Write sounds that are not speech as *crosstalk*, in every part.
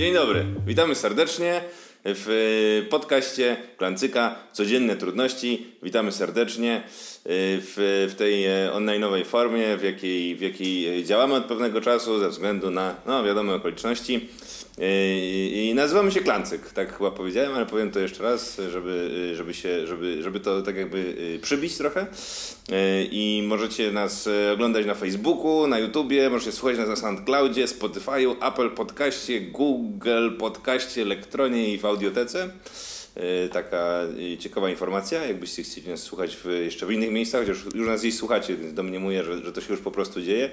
Dzień dobry, witamy serdecznie w podcaście Klancyka Codzienne Trudności. Witamy serdecznie e, w, w tej e, online'owej formie, w jakiej, w jakiej działamy od pewnego czasu ze względu na, no wiadome okoliczności. I nazywamy się Klancyk, tak chyba powiedziałem, ale powiem to jeszcze raz, żeby, żeby, się, żeby, żeby to tak jakby y, przybić trochę. I możecie nas oglądać na Facebooku, na YouTubie, możecie słuchać nas na SoundCloudzie, Spotify'u, Apple Podcaście, Google Podcaście, Elektronie i w Audiotece. Taka ciekawa informacja, jakbyście chcieli nas słuchać w, jeszcze w innych miejscach, chociaż już nas gdzieś słuchacie, więc domniemuję, że, że to się już po prostu dzieje.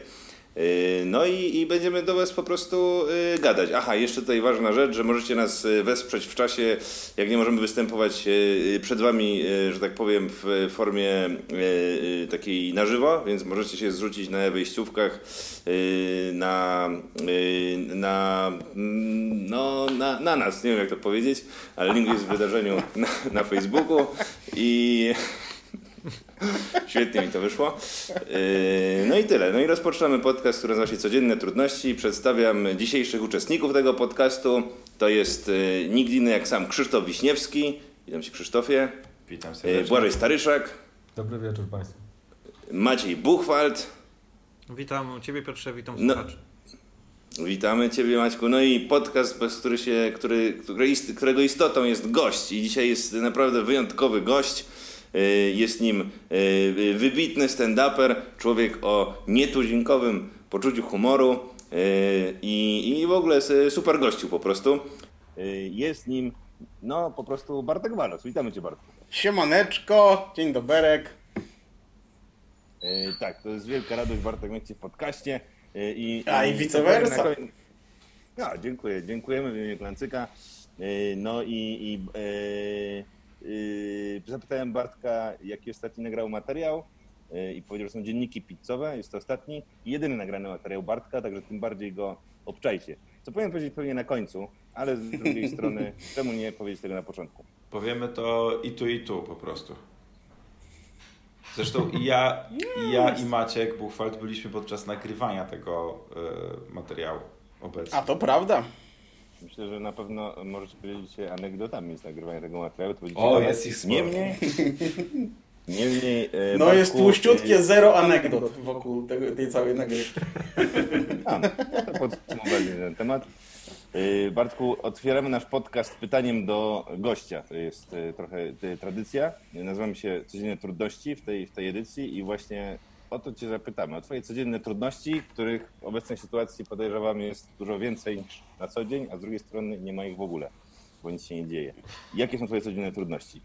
Yy, no i, i, będziemy do Was po prostu yy, gadać. Aha, jeszcze tutaj ważna rzecz, że możecie nas yy, wesprzeć w czasie, jak nie możemy występować przed Wami, że tak powiem, w formie takiej na żywo, więc możecie się zrzucić na wejściówkach na, na, no, na, na nas, nie wiem jak to powiedzieć, ale link jest w wydarzeniu na, na Facebooku i *laughs* Świetnie mi to wyszło. Yy, no i tyle. No i rozpoczynamy podcast, który nazywa się Codzienne Trudności. Przedstawiam dzisiejszych uczestników tego podcastu. To jest yy, nikt inny jak sam Krzysztof Wiśniewski. Witam Cię Krzysztofie. Witam yy, serdecznie. Błażej Staryszak. Dobry wieczór Państwu. Maciej Buchwald. Witam Ciebie Piotrze, witam no, słuchaczy. Witamy Ciebie Maćku. No i podcast, bez który się, który, którego istotą jest gość. I dzisiaj jest naprawdę wyjątkowy gość. Y, jest nim y, wybitny stand-uper, człowiek o nietuzinkowym poczuciu humoru y, i, i w ogóle super gościu po prostu. Jest nim, no po prostu Bartek Walos. Witamy Cię Bartku. Siemaneczko, dzień doberek. Tak, to jest wielka radość Bartek mieć Cię w podcaście. I, A i, vice versa. No, dziękuję, dziękujemy w imieniu Klancyka. No i, i Yy, zapytałem Bartka, jaki ostatni nagrał materiał yy, i powiedział, że są dzienniki pizzowe, jest to ostatni i jedyny nagrany materiał Bartka, także tym bardziej go obczajcie. Co powinien powiedzieć pewnie na końcu, ale z drugiej *laughs* strony, czemu nie powiedzieć tego na początku? Powiemy to i tu, i tu po prostu. Zresztą i ja, i ja i Maciek Buchwald byliśmy podczas nagrywania tego y, materiału obecnie. A to prawda. Myślę, że na pewno możecie podzielić się anegdotami z nagrywania tego materiału. To o, jest ich sporo. Niemniej, *laughs* niemniej e, No Bartku, jest tłuściutkie e, zero anegdot wokół tego, tej całej nagrywki. *laughs* A, to podsumowali ten temat. E, Bartku, otwieramy nasz podcast pytaniem do gościa. To jest trochę tradycja. Nazywamy się Codzienne Trudności w tej, w tej edycji i właśnie o to Cię zapytamy. O Twoje codzienne trudności, których w obecnej sytuacji podejrzewam jest dużo więcej niż na co dzień, a z drugiej strony nie ma ich w ogóle, bo nic się nie dzieje. Jakie są Twoje codzienne trudności?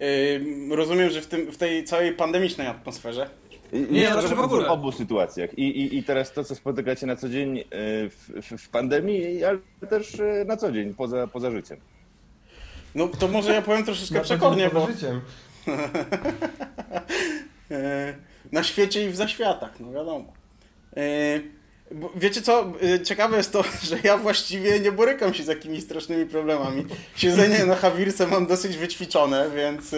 Yy, rozumiem, że w, tym, w tej całej pandemicznej atmosferze. Nie, nie znaczy w ogóle. W obu sytuacjach. I, i, I teraz to, co spotykacie na co dzień y, w, w, w pandemii, ale też y, na co dzień, poza, poza życiem. No to może ja powiem troszeczkę przekornie, bo... życiem. *laughs* E, na świecie i w zaświatach, no wiadomo. E, wiecie co, e, ciekawe jest to, *laughs* że ja właściwie nie borykam się z jakimiś strasznymi problemami. Siedzenie na Hawirce mam dosyć wyćwiczone, więc...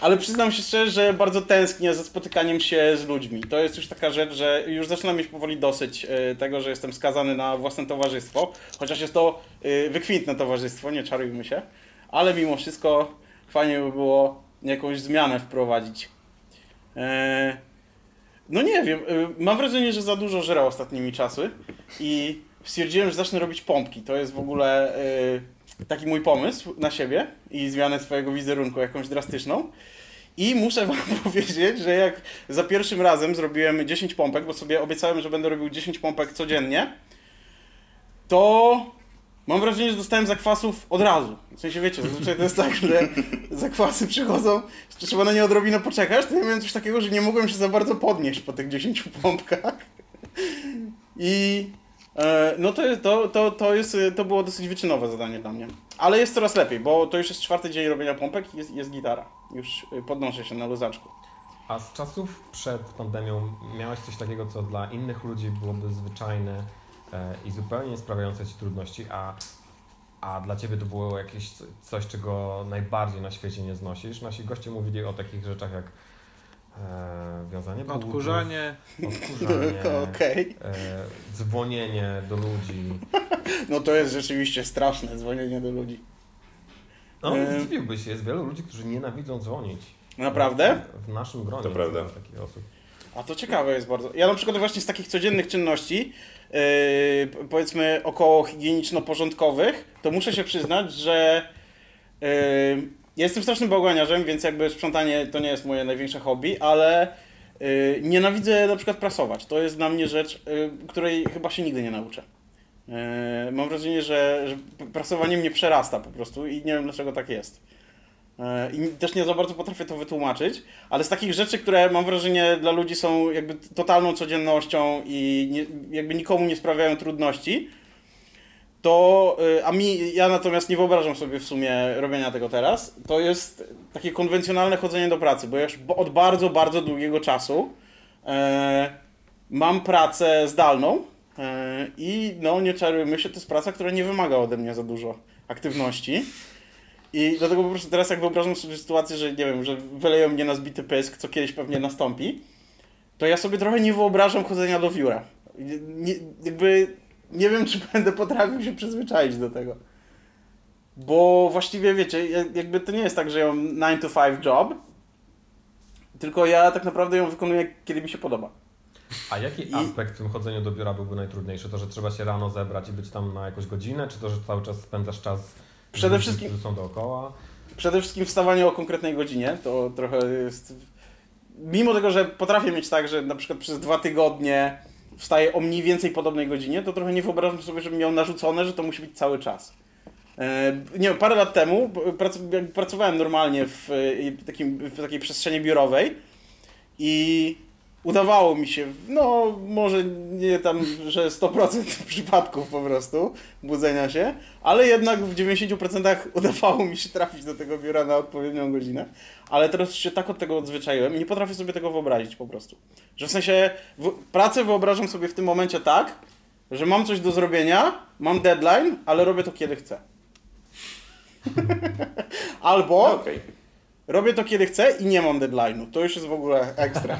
Ale przyznam się szczerze, że bardzo tęsknię za spotykaniem się z ludźmi. To jest już taka rzecz, że już zaczynam mieć powoli dosyć tego, że jestem skazany na własne towarzystwo. Chociaż jest to wykwintne towarzystwo, nie czarujmy się. Ale mimo wszystko fajnie by było jakąś zmianę wprowadzić. E, no nie wiem, e, mam wrażenie, że za dużo żera ostatnimi czasy i stwierdziłem, że zacznę robić pompki. To jest w ogóle e, taki mój pomysł na siebie i zmianę swojego wizerunku jakąś drastyczną. I muszę *laughs* wam powiedzieć, że jak za pierwszym razem zrobiłem 10 pompek, bo sobie obiecałem, że będę robił 10 pompek codziennie, to Mam wrażenie, że dostałem zakwasów od razu. W sensie wiecie, zazwyczaj to jest tak, że *laughs* zakwasy przychodzą, trzeba na nie odrobinę poczekać, to ja miałem coś takiego, że nie mogłem się za bardzo podnieść po tych 10 *laughs* pompkach. I e, no to, to, to, to, jest, to było dosyć wyczynowe zadanie dla mnie. Ale jest coraz lepiej, bo to już jest czwarty dzień robienia pompek i jest, jest gitara. Już podnoszę się na luzaczku. A z czasów przed pandemią miałeś coś takiego, co dla innych ludzi byłoby zwyczajne, i zupełnie sprawiające Ci trudności, a, a dla Ciebie to było jakieś coś, czego najbardziej na świecie nie znosisz. Nasi goście mówili o takich rzeczach jak e, wiązanie butów, odkurzanie, odkurzanie *laughs* okay. e, dzwonienie do ludzi, *laughs* No to jest rzeczywiście straszne dzwonienie do ludzi. No, E. zdziwiłbyś się, jest wielu ludzi, którzy nienawidzą dzwonić. Naprawdę? W naszym gronie To prawda. takich osób. A to ciekawe jest bardzo. Ja na przykład właśnie z takich codziennych czynności, powiedzmy około higieniczno-porządkowych, to muszę się przyznać, że yy, jestem strasznym bałaganiarzem, więc jakby sprzątanie to nie jest moje największe hobby, ale yy, nienawidzę na przykład prasować. To jest dla mnie rzecz, yy, której chyba się nigdy nie nauczę. Yy, mam wrażenie, że, że prasowanie mnie przerasta po prostu i nie wiem dlaczego tak jest. E, I też nie za bardzo potrafię to wytłumaczyć, ale z takich rzeczy, które mam wrażenie dla ludzi są jakby totalną codziennością i nie, jakby nikomu nie sprawiają trudności, to, e, a mi, ja natomiast nie wyobrażam sobie w sumie robienia tego teraz, to jest takie konwencjonalne chodzenie do pracy, bo ja już od bardzo, bardzo długiego czasu e, mam pracę zdalną e, i no nie czarujmy się, to jest praca, która nie wymaga ode mnie za dużo aktywności. I dlatego po prostu teraz jak wyobrażam sobie sytuację, że nie wiem, że wyleją mnie na zbity pysk, co kiedyś pewnie nastąpi, to ja sobie trochę nie wyobrażam chodzenia do biura. Nie, jakby nie wiem, *laughs* czy będę potrafił się przyzwyczaić do tego. Bo właściwie wiecie, ja- jakby to nie jest tak, że ja mam 9 to 5 job, tylko ja tak naprawdę ją wykonuję, kiedy mi się podoba. A jaki I- aspekt w tym chodzeniu do biura byłby najtrudniejszy? To, że trzeba się rano zebrać i być tam na jakąś godzinę, czy to, że cały czas spędzasz czas Przede wszystkim- są dookoła? Przede wszystkim wstawanie o konkretnej godzinie, to trochę jest... Mimo tego, że potrafię mieć tak, że na przykład przez dwa tygodnie wstaję o mniej więcej podobnej godzinie, to trochę nie wyobrażam sobie, żebym miał narzucone, że to musi być cały czas. E, Nie wiem, parę lat temu jakby pracowałem normalnie w, e, takim, w takiej przestrzeni biurowej i udawało mi się, no może nie tam, że 100% *laughs* przypadków po prostu budzenia się, ale jednak w 90% udawało mi się trafić do tego biura na odpowiednią godzinę. Ale teraz się tak od tego odzwyczaiłem i nie potrafię sobie tego wyobrazić po prostu. Że w sensie w, pracę wyobrażam sobie w tym momencie tak, że mam coś do zrobienia, mam deadline, ale robię to kiedy chcę. *laughs* Albo Okej. Robię to kiedy chcę i nie mam deadline'u. To już jest w ogóle ekstra.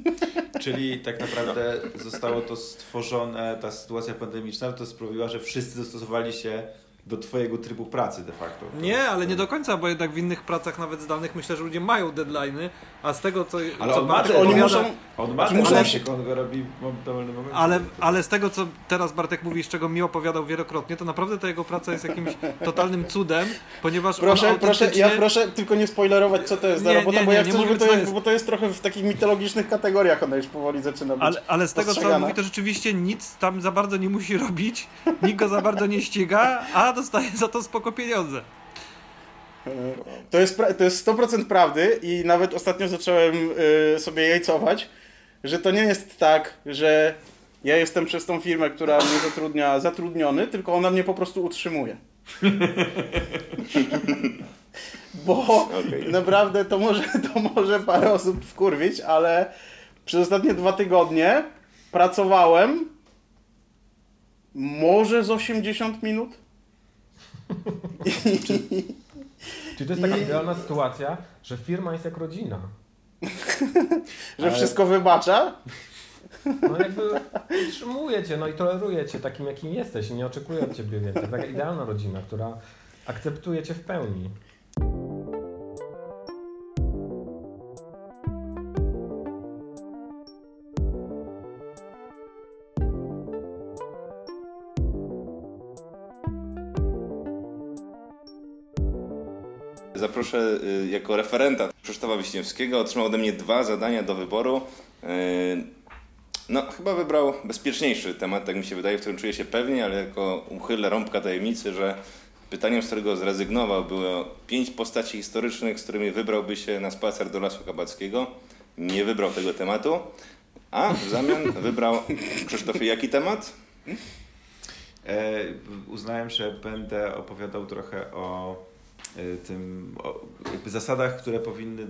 *laughs* Czyli tak naprawdę zostało to stworzone, ta sytuacja pandemiczna to sprawiła, że wszyscy dostosowali się do twojego trybu pracy de facto. Nie, ale nie do końca, bo jednak w innych pracach, nawet zdalnych, myślę, że ludzie mają deadline'y, a z tego, co, Ale co on Bartek te- Oni muszą, On ma Muszą ten się- on go robi w dowolnym momencie. Ale, ale z tego, co teraz Bartek mówi, z czego mi opowiadał wielokrotnie, to naprawdę ta jego praca jest jakimś totalnym cudem, ponieważ Proszę, on proszę, autentycznie... ja proszę tylko nie spoilerować, co to jest za Nie, robota, nie, bo nie, ja nie chcę, żeby mówię, to, jak, jest. bo to jest trochę w takich mitologicznych kategoriach, ona już powoli zaczyna być. Ale, ale z tego, co on mówi, to rzeczywiście nic tam za bardzo nie musi robić, nikt go za bardzo nie ściga, a dostaje za to spoko pieniądze. To jest, to jest 100% prawdy i nawet ostatnio zacząłem y, sobie jajcować, że to nie jest tak, że ja jestem przez tą firmę, która mnie zatrudnia, zatrudniony, tylko ona mnie po prostu utrzymuje. *laughs* Bo Okej. naprawdę to może, to może parę osób wkurwić, ale przez ostatnie dwa tygodnie pracowałem może z 80 minut. Czyli to jest taka idealna sytuacja, że firma jest jak rodzina. *laughs* Że Ale- wszystko wybacza. No jakby utrzymuje cię, no i toleruje cię takim, jakim jesteś i nie oczekuje od ciebie więcej. Taka idealna rodzina, która akceptuje cię w pełni. Zaproszę y, jako referenta Krzysztofa Wiśniewskiego. Otrzymał ode mnie dwa zadania do wyboru. Y, No, chyba wybrał bezpieczniejszy temat, tak mi się wydaje, w którym czuję się pewnie, ale jako uchylę rąbka tajemnicy, że pytaniem, z którego zrezygnował, było pięć postaci historycznych, z którymi wybrałby się na spacer do Lasu Kabackiego. Nie wybrał tego tematu, a w zamian *laughs* wybrał Krzysztofie jaki temat? E, uznałem, że będę opowiadał trochę o tym, o jakby zasadach, które powinny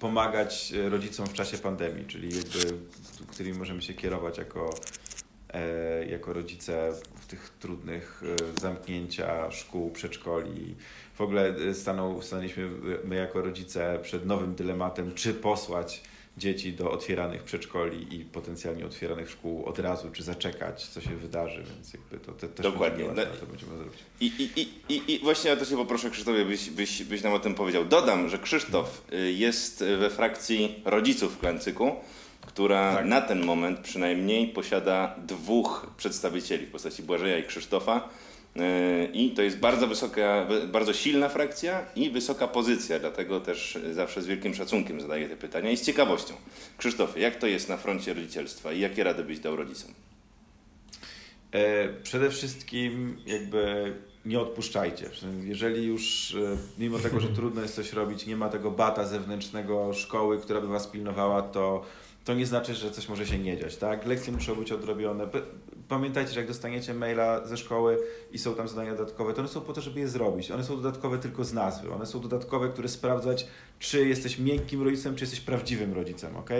pomagać e, rodzicom w czasie pandemii, czyli jakby, którymi możemy się kierować jako, e, jako rodzice w tych trudnych e, zamknięcia szkół, przedszkoli. W ogóle e, stanął, stanęliśmy my jako rodzice przed nowym dylematem, czy posłać dzieci do otwieranych przedszkoli i potencjalnie otwieranych szkół od razu, czy zaczekać, co się wydarzy, więc jakby to te, też Dokładnie. będzie niełatwe, to będziemy zrobić. I, i, i, i, właśnie o to się poproszę Krzysztofie, byś, byś, byś nam o tym powiedział. Dodam, że Krzysztof y, jest we frakcji rodziców w Klancyku, która Tak. na ten moment przynajmniej posiada dwóch przedstawicieli w postaci Błażeja i Krzysztofa. Y, I to jest bardzo wysoka, bardzo silna frakcja i wysoka pozycja, dlatego też zawsze z wielkim szacunkiem zadaję te pytania i z ciekawością. Krzysztofie, jak to jest na froncie rodzicielstwa i jakie rady byś dał rodzicom? E, Przede wszystkim jakby nie odpuszczajcie. Jeżeli już, e, mimo tego, że trudno jest coś robić, nie ma tego bata zewnętrznego szkoły, która by was pilnowała, to, to nie znaczy, że coś może się nie dziać. Tak? Lekcje muszą być odrobione. Pamiętajcie, że jak dostaniecie maila ze szkoły i są tam zadania dodatkowe, to one są po to, żeby je zrobić. One są dodatkowe tylko z nazwy. One są dodatkowe, które sprawdzać, czy jesteś miękkim rodzicem, czy jesteś prawdziwym rodzicem, ok?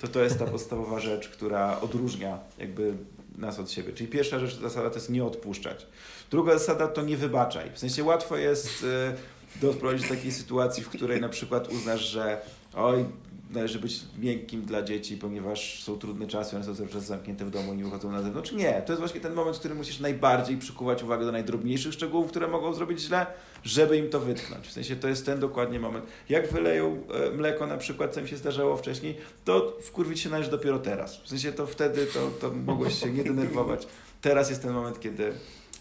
To to jest ta *laughs* podstawowa rzecz, która odróżnia jakby nas od siebie. Czyli pierwsza rzecz, zasada to jest nie odpuszczać. Druga zasada to nie wybaczaj. W sensie łatwo jest y, doprowadzić do takiej sytuacji, w której na przykład uznasz, że oj, należy być miękkim dla dzieci, ponieważ są trudne czasy, one są cały zamknięte w domu, nie wychodzą na zewnątrz. Nie, to jest właśnie ten moment, w którym musisz najbardziej przykuwać uwagę do najdrobniejszych szczegółów, które mogą zrobić źle, żeby im to wytknąć. W sensie to jest ten dokładnie moment. Jak wyleją e, mleko na przykład, co mi się zdarzało wcześniej, to wkurwić się należy dopiero teraz. W sensie to wtedy to, to mogłeś się nie denerwować. Teraz jest ten moment, kiedy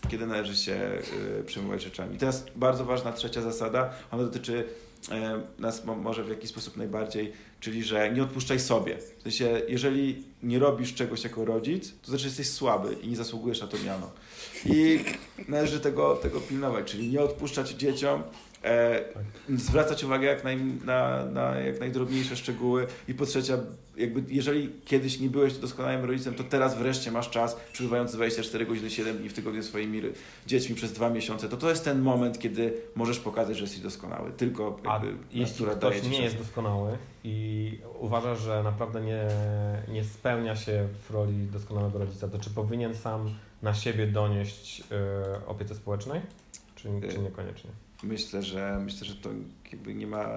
kiedy należy się y, przejmować rzeczami. I teraz bardzo ważna trzecia zasada, ona dotyczy nas mo, może w jakiś sposób najbardziej, czyli że nie odpuszczaj sobie. W sensie, jeżeli nie robisz czegoś jako rodzic, to znaczy, jesteś słaby i nie zasługujesz na to miano. I należy tego, tego pilnować, czyli nie odpuszczać dzieciom, e, zwracać uwagę jak naj, na, na jak najdrobniejsze szczegóły i po trzecie, jakby jeżeli kiedyś nie byłeś doskonałym rodzicem, to teraz wreszcie masz czas, przebywając 24 godziny, 7 dni w tygodniu swoimi dziećmi przez dwa miesiące, to to jest ten moment, kiedy możesz pokazać, że jesteś doskonały. Tylko A jakby jeśli natura daje ktoś nie jest doskonały i uważa, że naprawdę nie, nie spełnia się w roli doskonałego rodzica, to czy powinien sam na siebie donieść y, opiece społecznej? Czy, czy Y, niekoniecznie? Myślę, że myślę, że to jakby nie ma,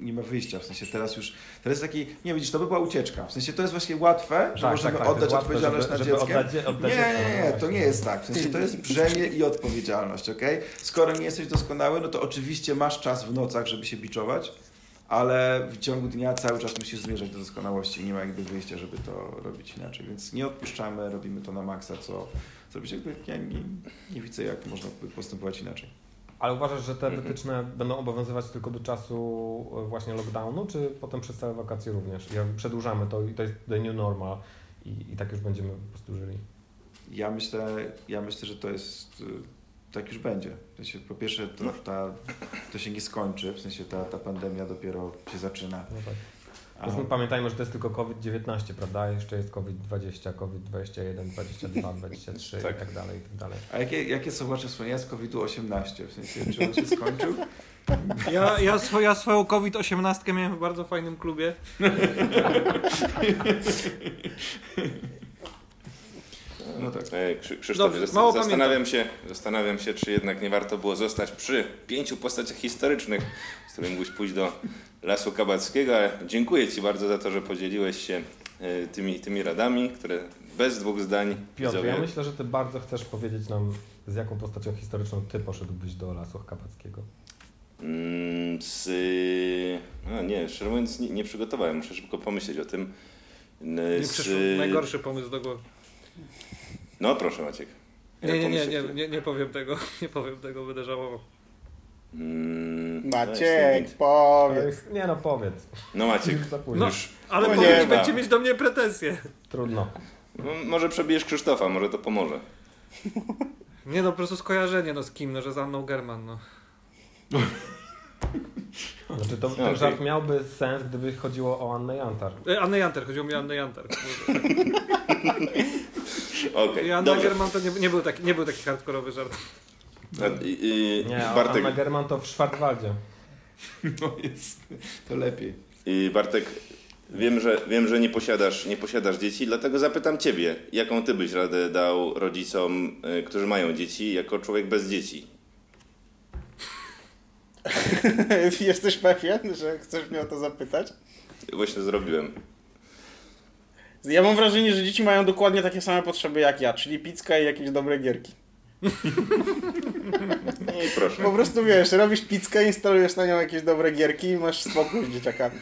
nie ma wyjścia. W sensie teraz już, teraz taki, nie widzisz, to by była ucieczka. W sensie to jest właśnie łatwe, że Tak, możemy tak, tak, oddać odpowiedzialność żeby- nad żeby dzieckiem. oddać dzie- oddać nie, nie, nie, to nie jest tak. W sensie to jest brzemię i odpowiedzialność, ok? Skoro nie jesteś doskonały, no to oczywiście masz czas w nocach, żeby się biczować, ale w ciągu dnia cały czas musisz zmierzać do doskonałości nie ma jakby wyjścia, żeby to robić inaczej. Więc nie odpuszczamy, robimy to na maksa, co zrobić jakby ja nie, nie widzę, jak można postępować inaczej. Ale uważasz, że te wytyczne będą obowiązywać tylko do czasu e, właśnie lockdownu, czy potem przez całe wakacje również? Jak przedłużamy to i to jest the new normal i, i tak już będziemy po prostu żyli. Ja myślę, ja myślę, że to jest. y, Tak już będzie. W sensie, po pierwsze, to, ta, to się nie skończy, w sensie ta, ta pandemia dopiero się zaczyna. No tak. Tym pamiętajmy, że to jest tylko COVID-19, prawda? Jeszcze jest COVID-20, COVID-21, 22, 23 Tak. i tak dalej, i tak dalej. a jakie, jakie są Wasze wspomnienia z COVID-18? W sensie, czy on się skończył? *laughs* Ja, ja, swo, ja swoją COVID-18 miałem w bardzo fajnym klubie. *laughs* No tak. Krzy- Krzysztofie, Dobrze, mało zastanawiam, się, zastanawiam się, czy jednak nie warto było zostać przy pięciu postaciach historycznych, z którymi mógłbyś pójść do Lasu Kabackiego. Dziękuję Ci bardzo za to, że podzieliłeś się e, tymi, tymi radami, które bez dwóch zdań Piotr, widzowie- ja myślę, że Ty bardzo chcesz powiedzieć nam, z jaką postacią historyczną Ty poszedłbyś do Lasu Kabackiego. Mm, Z... A nie, szczerze mówiąc nie, nie przygotowałem, muszę szybko pomyśleć o tym. Nie z- przyszł najgorszy pomysł do głowy. No proszę Maciek. Nie, nie, nie, nie, nie, nie powiem tego, *laughs* nie powiem tego, będę żałował. Mm, Maciek, powiedz. Nie no, powiedz. No Maciek. No. już. Ale No powiem, nie będzie mieć do mnie pretensje. Trudno. No, może przebijesz Krzysztofa, może to pomoże. *laughs* Nie no, po prostu skojarzenie no z kim, no, że za mną German, no. *laughs* Znaczy to, No, ten żart miałby sens, gdyby chodziło o Annę Jantar. E, Anny Janter, chodziło mi o Annę Janter. *laughs* Okej, I Anna dobrze. German to nie, nie, był taki, nie był taki hardkorowy żart. A, y, y, Nie, Bartek, Anna German to w Schwarzwaldzie. *laughs* No jest, to lepiej. y, Bartek, wiem, że, wiem, że nie, posiadasz, nie posiadasz dzieci, dlatego zapytam Ciebie, jaką Ty byś radę dał rodzicom, y, którzy mają dzieci, jako człowiek bez dzieci? *laughs* Jesteś pewien, że chcesz mnie o to zapytać? właśnie zrobiłem. Ja mam wrażenie, że dzieci mają dokładnie takie same potrzeby jak ja, czyli pizka i jakieś dobre gierki. I proszę. Po prostu wiesz, robisz pizzkę, instalujesz na nią jakieś dobre gierki i masz spokój z dzieciakami.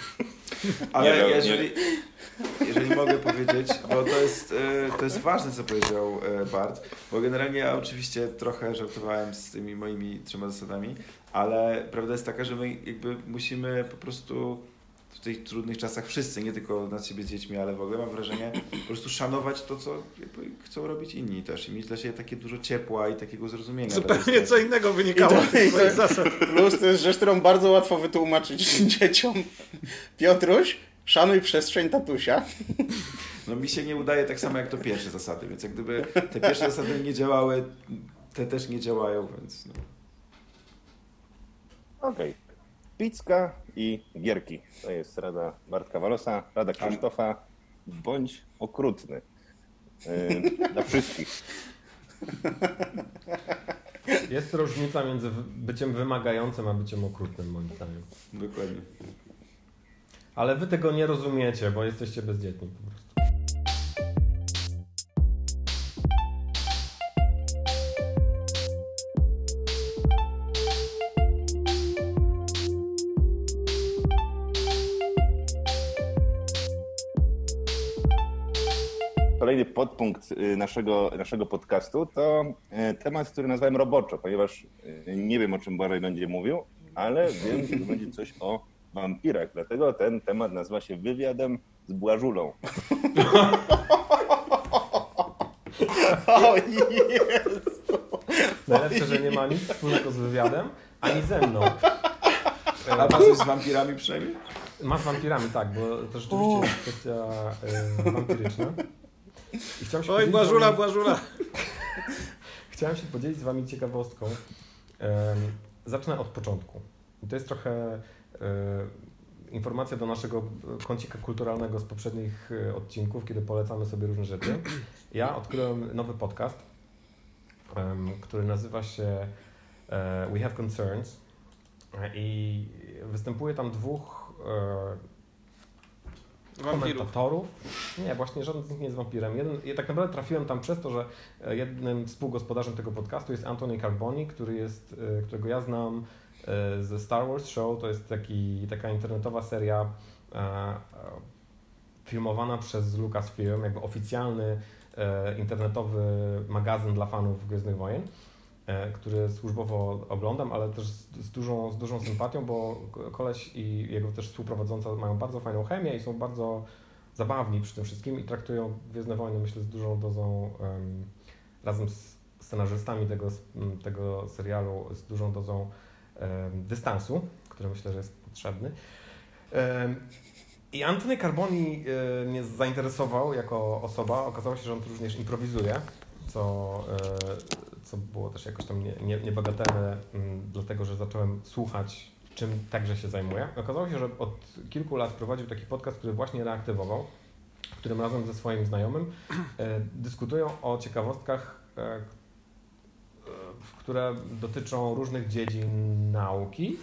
Ale Nie, no, jeżeli, jeżeli mogę powiedzieć, bo to jest, e, to jest ważne, co powiedział e, Bart, bo generalnie ja oczywiście trochę żartowałem z tymi moimi trzema zasadami, ale prawda jest taka, że my jakby musimy po prostu w tych trudnych czasach wszyscy, nie tylko nad siebie z dziećmi, ale w ogóle mam wrażenie, po prostu szanować to, co chcą robić inni też i mieć dla siebie takie dużo ciepła i takiego zrozumienia. Zupełnie tych- co innego wynikało z twoich to- zasad. Plus to jest rzecz, którą bardzo łatwo wytłumaczyć *laughs* dzieciom. Piotruś, szanuj przestrzeń tatusia. No mi się nie udaje tak samo jak to pierwsze zasady, więc jak gdyby te pierwsze zasady nie działały, te też nie działają, więc no. Okej. Pizka i gierki. To jest rada Bartka Walosa, rada Krzysztofa. Bądź okrutny. Yy, dla wszystkich. *laughs* Jest różnica między byciem wymagającym a byciem okrutnym, moim zdaniem. Dokładnie. Ale wy tego nie rozumiecie, bo jesteście bezdzietni po prostu. Kolejny podpunkt y, naszego, naszego podcastu to y, temat, który nazwałem roboczo, ponieważ y, nie wiem o czym Bożej będzie mówił, ale wiem, że to będzie coś o wampirach. Dlatego ten temat nazywa się wywiadem z Błażulą. O Jezu. Najlepsze, że nie ma nic wspólnego z wywiadem, ani ze mną. A ma coś z wampirami przynajmniej? Ma z wampirami, tak, bo to rzeczywiście jest kwestia wampiryczna. I chciałem się Oj, Błażula, wami- Błażula. *laughs* Chciałem się podzielić z Wami ciekawostką. Zacznę od początku. I to jest trochę e, informacja do naszego kącika kulturalnego z poprzednich e, odcinków, kiedy polecamy sobie różne rzeczy. Ja odkryłem nowy podcast, który nazywa się e, We Have Concerns i występuje tam dwóch. Komentatorów. Nie, właśnie żaden z nich nie jest wampirem. Jeden, ja tak naprawdę trafiłem tam przez to, że e, jednym współgospodarzem tego podcastu jest Anthony Carboni, który jest, e, którego ja znam e, ze Star Wars Show. To jest taki, taka internetowa seria filmowana przez Lucasfilm, jakby oficjalny internetowy magazyn dla fanów Gwiezdnych Wojen który służbowo oglądam, ale też z, dużą, z dużą sympatią, bo koleś i jego też współprowadząca mają bardzo fajną chemię i są bardzo zabawni przy tym wszystkim i traktują Gwiezdne Wojny, myślę, z dużą dozą, em, razem z scenarzystami tego, tego serialu, z dużą dozą em, dystansu, który myślę, że jest potrzebny. Em, I Anthony Carboni e, mnie zainteresował jako osoba. Okazało się, że on również improwizuje, co, e, co było też jakoś tam nie- nie- niebagatelne, mm, dlatego że zacząłem słuchać, czym także się zajmuje. Okazało się, że od kilku lat prowadził taki podcast, który właśnie reaktywował, w którym razem ze swoim znajomym e, dyskutują o ciekawostkach, e, e, które dotyczą różnych dziedzin nauki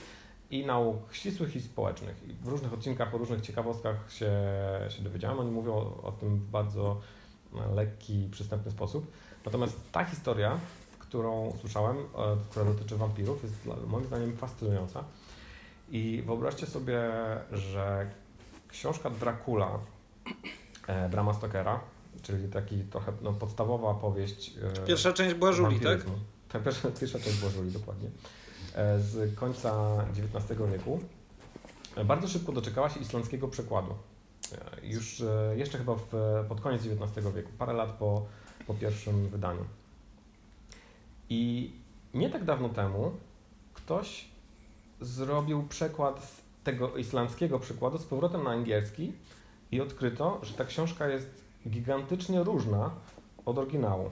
i nauk ścisłych i społecznych. I w różnych odcinkach o różnych ciekawostkach się, się dowiedziałem. Oni mówią o, o tym w bardzo lekki, przystępny sposób. Natomiast ta historia, którą słyszałem, e, która dotyczy wampirów, jest moim zdaniem fascynująca. I wyobraźcie sobie, że książka Dracula e, Brama Stokera, czyli taki trochę no, podstawowa powieść. e, Pierwsza część tak? wampiryzmu. Tak, pierwsza, *laughs* pierwsza część Błażuli, dokładnie. E, Z końca XIX wieku. Bardzo szybko doczekała się islandzkiego przekładu. Już jeszcze chyba w, pod koniec XIX wieku, parę lat po, po pierwszym wydaniu. I nie tak dawno temu ktoś zrobił przekład z tego islandzkiego przykładu z powrotem na angielski i odkryto, że ta książka jest gigantycznie różna od oryginału.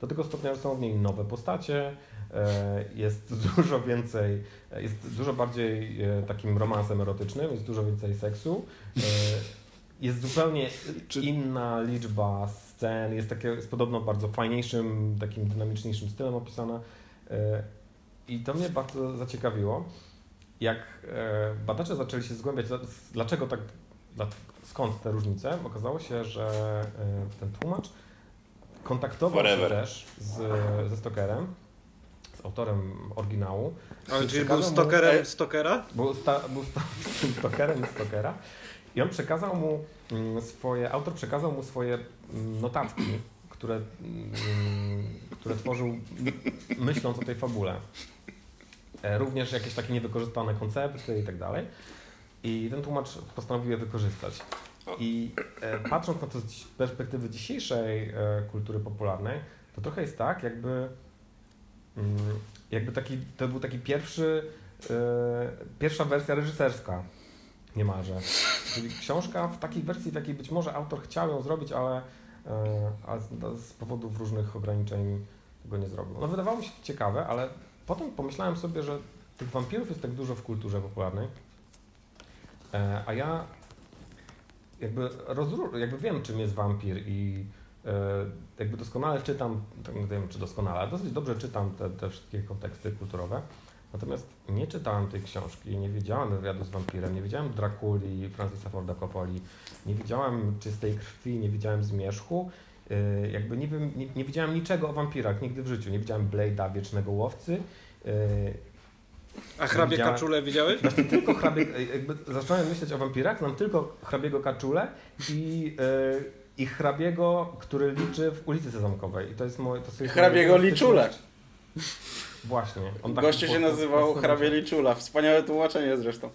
Do tego stopnia, że są w niej nowe postacie, e, jest *laughs* dużo więcej, e, jest dużo bardziej e, takim romansem erotycznym, jest dużo więcej seksu, jest zupełnie inna liczba scen, jest, takie, jest podobno bardzo fajniejszym, takim dynamiczniejszym stylem opisana e, i to mnie bardzo zaciekawiło, jak e, badacze zaczęli się zgłębiać, dlaczego tak skąd te różnice? Okazało się, że y, ten tłumacz kontaktował Forever. się też z, ze Stokerem, z autorem oryginału. Ale czyli był przekazał mu- stokerem stokera? Był, sta, był sta, *laughs* Stokerem Stokera i on przekazał mu mm, swoje, autor przekazał mu swoje mm, notatki, które, mm, które tworzył myśląc o tej fabule. E, Również jakieś takie niewykorzystane koncepty i tak dalej. I ten tłumacz postanowił je wykorzystać. I e, patrząc na to z perspektywy dzisiejszej e, kultury popularnej, to trochę jest tak, jakby, jakby taki, to był taki pierwszy, pierwsza wersja reżyserska niemalże. Czyli książka w takiej wersji, w jakiej być może autor chciał ją zrobić, ale, ale z, no, z powodów różnych ograniczeń tego nie zrobił. No wydawało mi się to ciekawe, ale potem pomyślałem sobie, że tych wampirów jest tak dużo w kulturze popularnej, e, a ja jakby, rozró- jakby wiem, czym jest wampir i e, jakby doskonale czytam, nie wiem czy doskonale, ale dosyć dobrze czytam te, te wszystkie konteksty kulturowe. Natomiast nie czytałem tej książki, nie wiedziałem wywiadu z wampirem, nie wiedziałem Drakuli, Francisa Forda Coppoli, nie wiedziałem czystej krwi, nie wiedziałem zmierzchu, yy, jakby nie, wiem, nie, nie wiedziałem niczego o wampirach nigdy w życiu. Nie widziałem Blade'a, Wiecznego Łowcy, yy, A hrabie Widziałem- kaczulę widziałeś? Właśnie tylko hrabie, jakby zacząłem myśleć o wampirach, znam tylko hrabiego kaczulę i, yy, i hrabiego, który liczy w ulicy Sezamkowej. I to jest moje... To jest Hrabiego Liczule. Właśnie. On tak Gościu się nazywał hrabie Liczula. Wspaniałe tłumaczenie zresztą.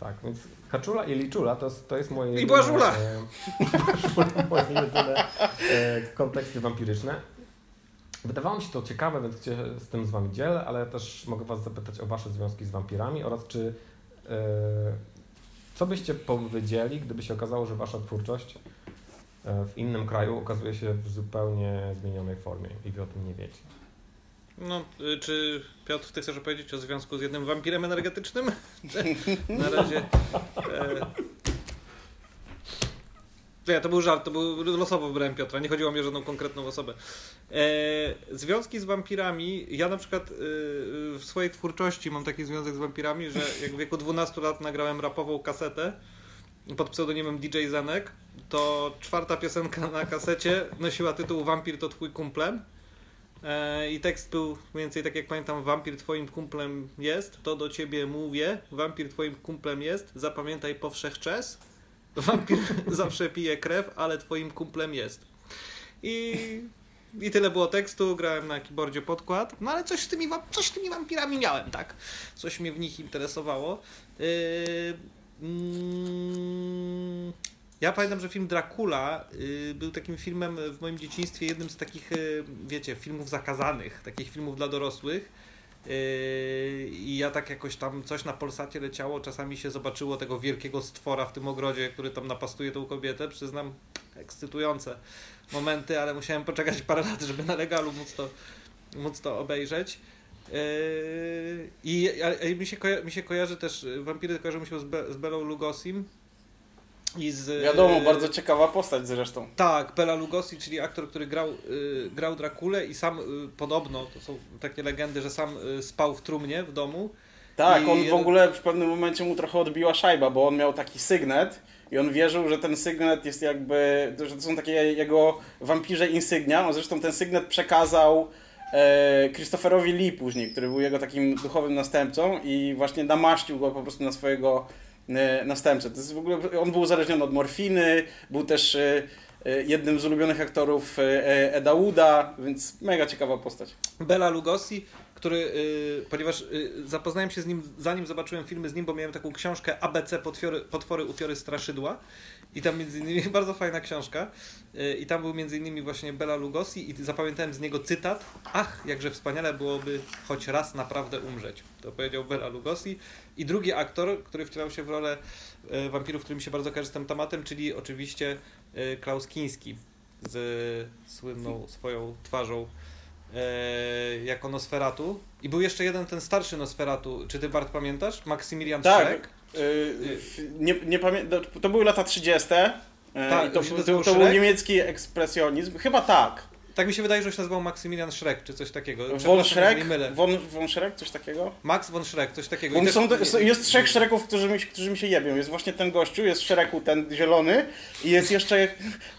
Tak, więc kaczula i liczula to, jest- to jest moje... I była żula. e, *laughs* moje jedyne e, konteksty wampiryczne. Wydawało mi się to ciekawe, więc się z tym z Wami dzielę, ale też mogę Was zapytać o Wasze związki z wampirami oraz czy... E, co byście powiedzieli, gdyby się okazało, że Wasza twórczość e, w innym kraju okazuje się w zupełnie zmienionej formie i Wy o tym nie wiecie? No, y, czy Piotr, ty chcesz opowiedzieć o związku z jednym wampirem energetycznym? *laughs* Na razie. E... Nie, to był żart, to był losowo wybrałem Piotra, nie chodziło mi o żadną konkretną osobę. E, związki z wampirami, ja na przykład y, w swojej twórczości mam taki związek z wampirami, że jak w wieku 12 lat nagrałem rapową kasetę pod pseudonimem DJ Zenek, to czwarta piosenka na kasecie nosiła tytuł Wampir to twój kumplem. E, I tekst był mniej więcej tak jak pamiętam, wampir twoim kumplem jest, to do ciebie mówię, wampir twoim kumplem jest, zapamiętaj powszech czes, wampir *laughs* zawsze pije krew, ale twoim kumplem jest. I, I tyle było tekstu, grałem na keyboardzie podkład, no ale coś z tymi, coś z tymi wampirami miałem, tak? Coś mnie w nich interesowało. Yy, mm, ja pamiętam, że film Dracula y, był takim filmem w moim dzieciństwie, jednym z takich, y, wiecie, filmów zakazanych, takich filmów dla dorosłych. Y, I ja tak jakoś tam coś na Polsacie leciało, czasami się zobaczyło tego wielkiego stwora w tym ogrodzie, który tam napastuje tą kobietę. Przyznam, ekscytujące momenty, ale musiałem poczekać parę lat, żeby na legalu móc to, móc to obejrzeć. Yy, I mi, się koja- mi się kojarzy też, y, wampiry kojarzą mi się z, Be- z Belą Lugosim. I z, Wiadomo, y, bardzo ciekawa postać zresztą. tak, Bela Lugosi, czyli aktor, który grał, y, grał Drakulę i sam y, podobno, to są takie legendy, że sam y, spał w trumnie w domu. Tak, I on w ogóle w pewnym momencie mu trochę odbiła szajba, bo on miał taki sygnet i on wierzył, że ten sygnet jest jakby, że to są takie jego wampirze insygnia. On zresztą ten sygnet przekazał e, Christopherowi Lee później, który był jego takim duchowym następcą i właśnie namaścił go po prostu na swojego następcę. To jest w ogóle, on był uzależniony od morfiny, był też e, e, jednym z ulubionych aktorów e, e, Eda Wooda, więc mega ciekawa postać. Bela Lugosi, który, ponieważ zapoznałem się z nim zanim zobaczyłem filmy z nim, bo miałem taką książkę ABC Potwory, Potwory Upiory Straszydła i tam między innymi, *laughs* bardzo fajna książka y, i tam był między innymi właśnie Bela Lugosi i zapamiętałem z niego cytat Ach, jakże wspaniale byłoby choć raz naprawdę umrzeć. To powiedział Bela Lugosi. I drugi aktor, który wcielał się w rolę y, wampirów, którym się bardzo kojarzy z tym tematem, czyli oczywiście y, Klaus Kiński z słynną swoją twarzą jako Nosferatu. I był jeszcze jeden, ten starszy Nosferatu. Czy ty, Bart, pamiętasz? Maksymilian Tak. Schreck? Y, nie, nie pamiętam, to były lata 30. Tak, Tak, to, to, nazywał to, był niemiecki ekspresjonizm. Chyba tak. Tak mi się wydaje, że się nazywał Maksymilian Schreck, czy coś takiego. Von jeżeli mylę. Von, von? Coś takiego? Max von Schreck, coś takiego. Też- są, te- jest trzech Shreków, którzy mi, którzy mi się jebią. Jest właśnie ten gościu, jest Shreku ten zielony i jest jeszcze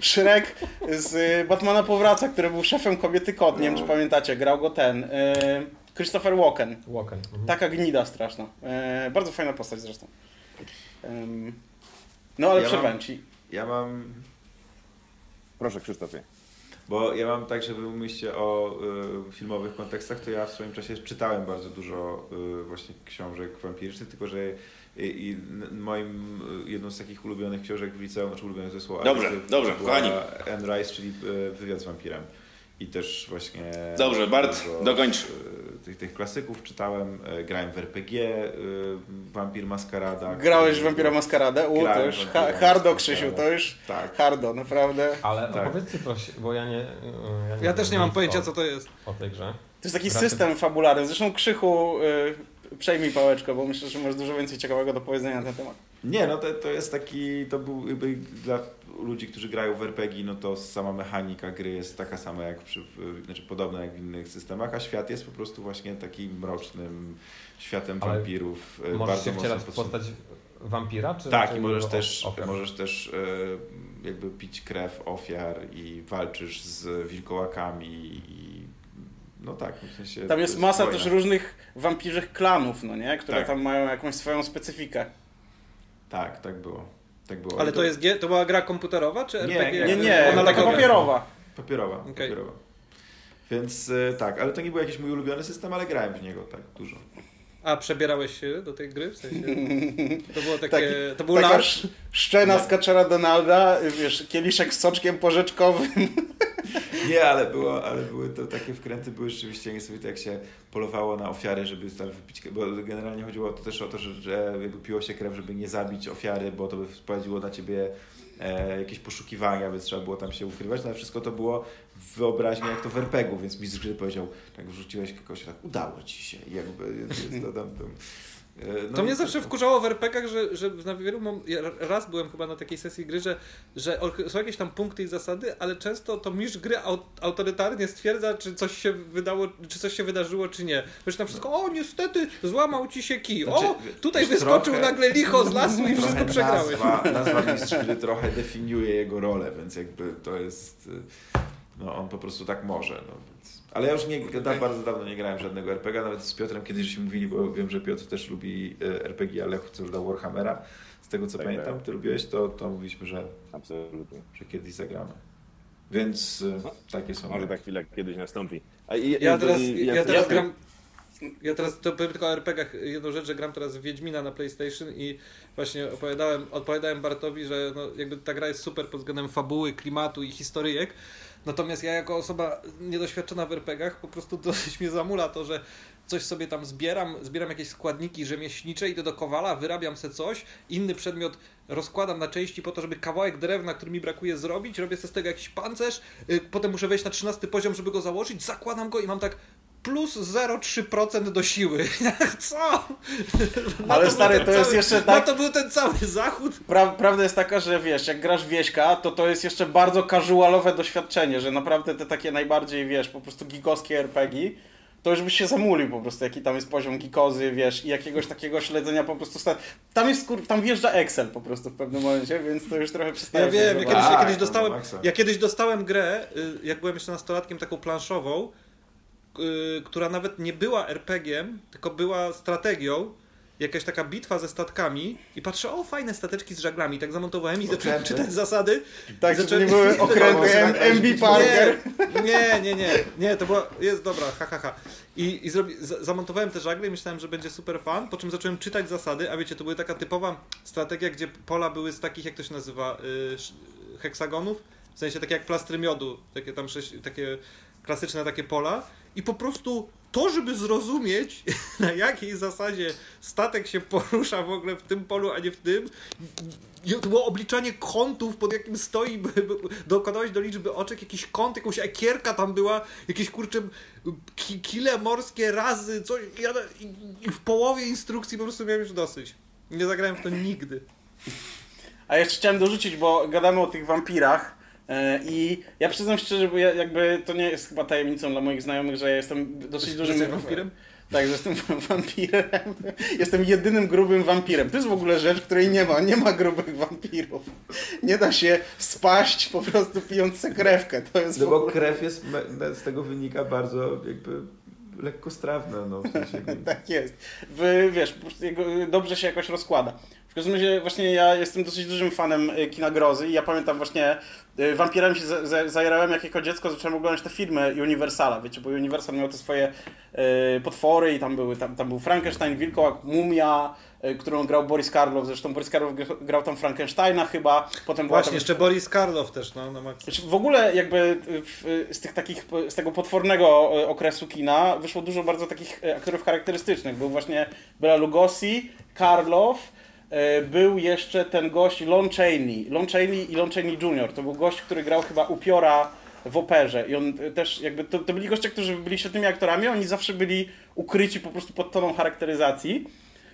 Shrek z y, Batmana Powraca, który był szefem Kobiety Kot. Nie wiem, czy pamiętacie, grał go ten. y, Christopher Walken. Walken. Mhm. Taka gnida straszna. Y, bardzo fajna postać zresztą. No ale Ja przerwałem mam- ci. Ja mam Proszę Krzysztofie. Bo ja mam tak, że wy o y, filmowych kontekstach, to ja w swoim czasie czytałem bardzo dużo y, właśnie książek wampirycznych, tylko że i, i moim y, jedną z takich ulubionych książek w liceum, znaczy ulubionych to słowo, Dobrze, dobrze, kochani. Anne Rice, czyli y, Wywiad z wampirem. I też właśnie... Dobrze, Bart, dużo, dokończ. y, Tych, tych klasyków czytałem, y, grałem w RPG, y, Wampir Maskarada. Grałeś w Wampira Maskaradę? U, to już ha, hardo. Krzysiu, to już Tak. hardo, naprawdę. Ale Tak. opowiedzcie coś, bo ja nie... Ja, Ja też nie mam pojęcia, o, co to jest. o tej grze. To jest taki system fabularny. Zresztą Krzychu, y, przejmij pałeczkę, bo myślę, że masz dużo więcej ciekawego do powiedzenia na ten temat. Nie, no to, to jest taki, to był jakby dla ludzi, którzy grają w RPG, no to sama mechanika gry jest taka sama jak przy, znaczy podobna jak w innych systemach, a świat jest po prostu właśnie takim mrocznym światem Ale wampirów. e, Możesz bardzo się wcielać w postać wampira? Czy Tak, i możesz też, ofiar? możesz też e, jakby pić krew ofiar i walczysz z wilkołakami i no tak, w sensie Tam to jest masa wojna. też różnych wampirzych klanów, no nie? Które Tak. tam mają jakąś swoją specyfikę. Tak, tak było. Tak było. Ale I to jest to była gra komputerowa, czy Nie, RPG? nie, Nie, nie, Ona taka papierowa. Papierowa, Okej. papierowa. Więc e, tak, ale to nie był jakiś mój ulubiony system, ale grałem w niego tak dużo. A przebierałeś się do tej gry? W sensie, to było takie, Taki- to był Taka sz- szczena z kaczera Donalda, wiesz, kieliszek z soczkiem porzeczkowym. *laughs* Nie, ale, było, ale były to takie wkręty, były rzeczywiście niesamowite, jak się polowało na ofiary, żeby tam wypić bo generalnie chodziło to też o to, że, że jakby piło się krew, żeby nie zabić ofiary, bo to by wprowadziło na ciebie e, jakieś poszukiwania, więc trzeba było tam się ukrywać, no ale wszystko to było w wyobraźni jak to w RPG-u, więc mistrz gry powiedział, tak wrzuciłeś kogoś, tak udało ci się, jakby jest to tam, tam no To mnie zawsze wkurzało w RPG-ach, że, że na wielu mom... ja raz byłem chyba na takiej sesji gry, że, że o- są jakieś tam punkty i zasady, ale często to mistrz gry au- autorytarnie stwierdza, czy coś się wydało, czy coś się wydarzyło, czy nie. Wiesz, na wszystko, o niestety, złamał ci się kij, o, Znaczy, tutaj wiesz, wyskoczył trochę- nagle licho z lasu i *laughs* wszystko przegrałeś. Nazwa, nazwa mistrz gry trochę definiuje jego rolę, więc jakby to jest. y, No on po prostu tak może. No. Ale ja już nie, da, bardzo dawno nie grałem żadnego RPG, nawet z Piotrem kiedyś żeśmy mówili, bo wiem, że Piotr też lubi y, RPG, ale co dał Warhammera. Z tego co Tak, pamiętam, tak. ty lubiłeś, to, to mówiliśmy, że, Absolutnie. że kiedyś zagramy. Więc y, takie są. Może ta chwila kiedyś nastąpi. A i, Ja teraz, i- ja ja- teraz ja- gram. Ja teraz to powiem tylko o RPGach jedną rzecz, że gram teraz w Wiedźmina na PlayStation i właśnie opowiadałem, odpowiadałem Bartowi, że no jakby ta gra jest super pod względem fabuły, klimatu i historyjek. Natomiast ja jako osoba niedoświadczona w RPGach po prostu *laughs* dosyć mnie zamula to, że coś sobie tam zbieram, zbieram jakieś składniki rzemieślnicze, idę do kowala, wyrabiam se coś, inny przedmiot rozkładam na części po to, żeby kawałek drewna, który mi brakuje zrobić, robię sobie z tego jakiś pancerz, y, potem muszę wejść na 13 poziom, żeby go założyć, zakładam go i mam tak plus 0,3% do siły. *laughs* Co? Na Ale stary, to jest cały- jeszcze Na tak- to był ten cały zachód. Pra, prawda jest taka, że wiesz, jak grasz wieśka, to to jest jeszcze bardzo casualowe doświadczenie, że naprawdę te takie najbardziej, wiesz, po prostu gigowskie RPG, to już byś się zamulił po prostu, jaki tam jest poziom gikozy, wiesz, i jakiegoś takiego śledzenia po prostu. Sta... Tam jest, kur... tam wjeżdża Excel po prostu w pewnym momencie, więc to już trochę przestaje Ja wiem, ja kiedyś, ja Tak, kiedyś no, dostałem, maksa. ja kiedyś dostałem grę, y, jak byłem jeszcze nastolatkiem, taką planszową, która nawet nie była RPG-iem, tylko była strategią. Jakaś taka bitwa ze statkami i patrzę, o fajne stateczki z żaglami. Tak zamontowałem i zacząłem czytać zasady. Tak, zacząłem- nie były okręty MB Parker. Nie, nie, nie, nie, to była, jest dobra, ha, ha, ha. I, i zrobi, zamontowałem te żagle i myślałem, że będzie super fan, po czym zacząłem czytać zasady, a wiecie, to była taka typowa strategia, gdzie pola były z takich, jak to się nazywa, y, heksagonów, w sensie takie jak plastry miodu, takie tam sześć, takie klasyczne takie pola i po prostu to, żeby zrozumieć, *laughs* na jakiej zasadzie statek się porusza w ogóle w tym polu, a nie w tym, to było obliczanie kątów, pod jakim stoi, by- dokładałeś do liczby oczek jakiś kąt, jakąś ekierka tam była, jakieś kurcze ki, kile morskie razy, coś, i, w połowie instrukcji po prostu miałem już dosyć. Nie zagrałem w to nigdy. A jeszcze chciałem dorzucić, bo gadamy o tych wampirach, I ja przyznam szczerze, bo ja jakby to nie jest chyba tajemnicą dla moich znajomych, że ja jestem dosyć dużym Jesteś wampirem? Tak, że jestem *laughs* wampirem. Jestem jedynym grubym wampirem. To jest w ogóle rzecz, której nie ma. Nie ma grubych wampirów. Nie da się spaść po prostu pijąc krewkę. To jest No w bo ogóle... krew jest, z tego wynika bardzo jakby lekkostrawna, no w *laughs* sensie. Tak jest. W, wiesz, dobrze się jakoś rozkłada. W każdym razie właśnie ja jestem dosyć dużym fanem y, kina grozy i ja pamiętam właśnie y, wampirami się za- za- zajarałem jak jako dziecko, zacząłem oglądać te filmy Universala, wiecie, bo Universal miał te swoje y, potwory i tam były, tam, tam był Frankenstein, Wilkołak, Mumia, y, którą grał Boris Karloff, zresztą Boris Karloff gr- grał tam Frankensteina chyba, potem Właśnie, tam... jeszcze Boris Karloff też, no, na maksa. Znaczy, W ogóle jakby y, w, z tych takich, z tego potwornego y, okresu kina wyszło dużo bardzo takich y, aktorów charakterystycznych. Był właśnie Bela Lugosi, Karloff, y, był jeszcze ten gość Lon Chaney, Lon Chaney i Lon Chaney Jr. To był gość, który grał chyba upiora w operze i on y, też jakby, to, to byli goście, którzy byli świetnymi aktorami, oni zawsze byli ukryci po prostu pod toną charakteryzacji.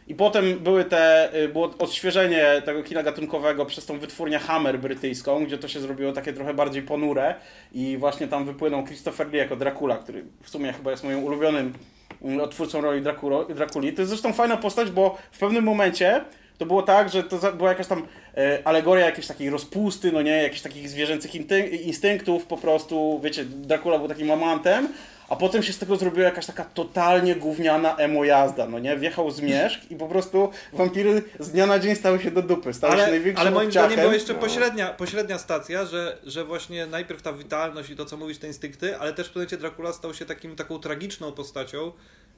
I potem były te, y, było odświeżenie tego kina gatunkowego przez tą wytwórnię Hammer brytyjską, gdzie to się zrobiło takie trochę bardziej ponure i właśnie tam wypłynął Christopher Lee jako Dracula, który w sumie chyba jest moim ulubionym mm, odtwórcą roli Draculo, Drakuli. To jest zresztą fajna postać, bo w pewnym momencie to było tak, że to była jakaś tam e, alegoria jakiejś takiej rozpusty, no nie, jakichś takich zwierzęcych instynktów po prostu, wiecie, Dracula był takim amantem, a potem się z tego zrobiła jakaś taka totalnie gówniana emo jazda, no nie? Wjechał zmierzch i po prostu wampiry z dnia na dzień stały się do dupy, stały się Ale, największym ale moim zdaniem była jeszcze No. pośrednia, pośrednia stacja, że, że właśnie najpierw ta witalność i to, co mówisz, te instynkty, ale też w pewnym Dracula stał się takim, taką tragiczną postacią.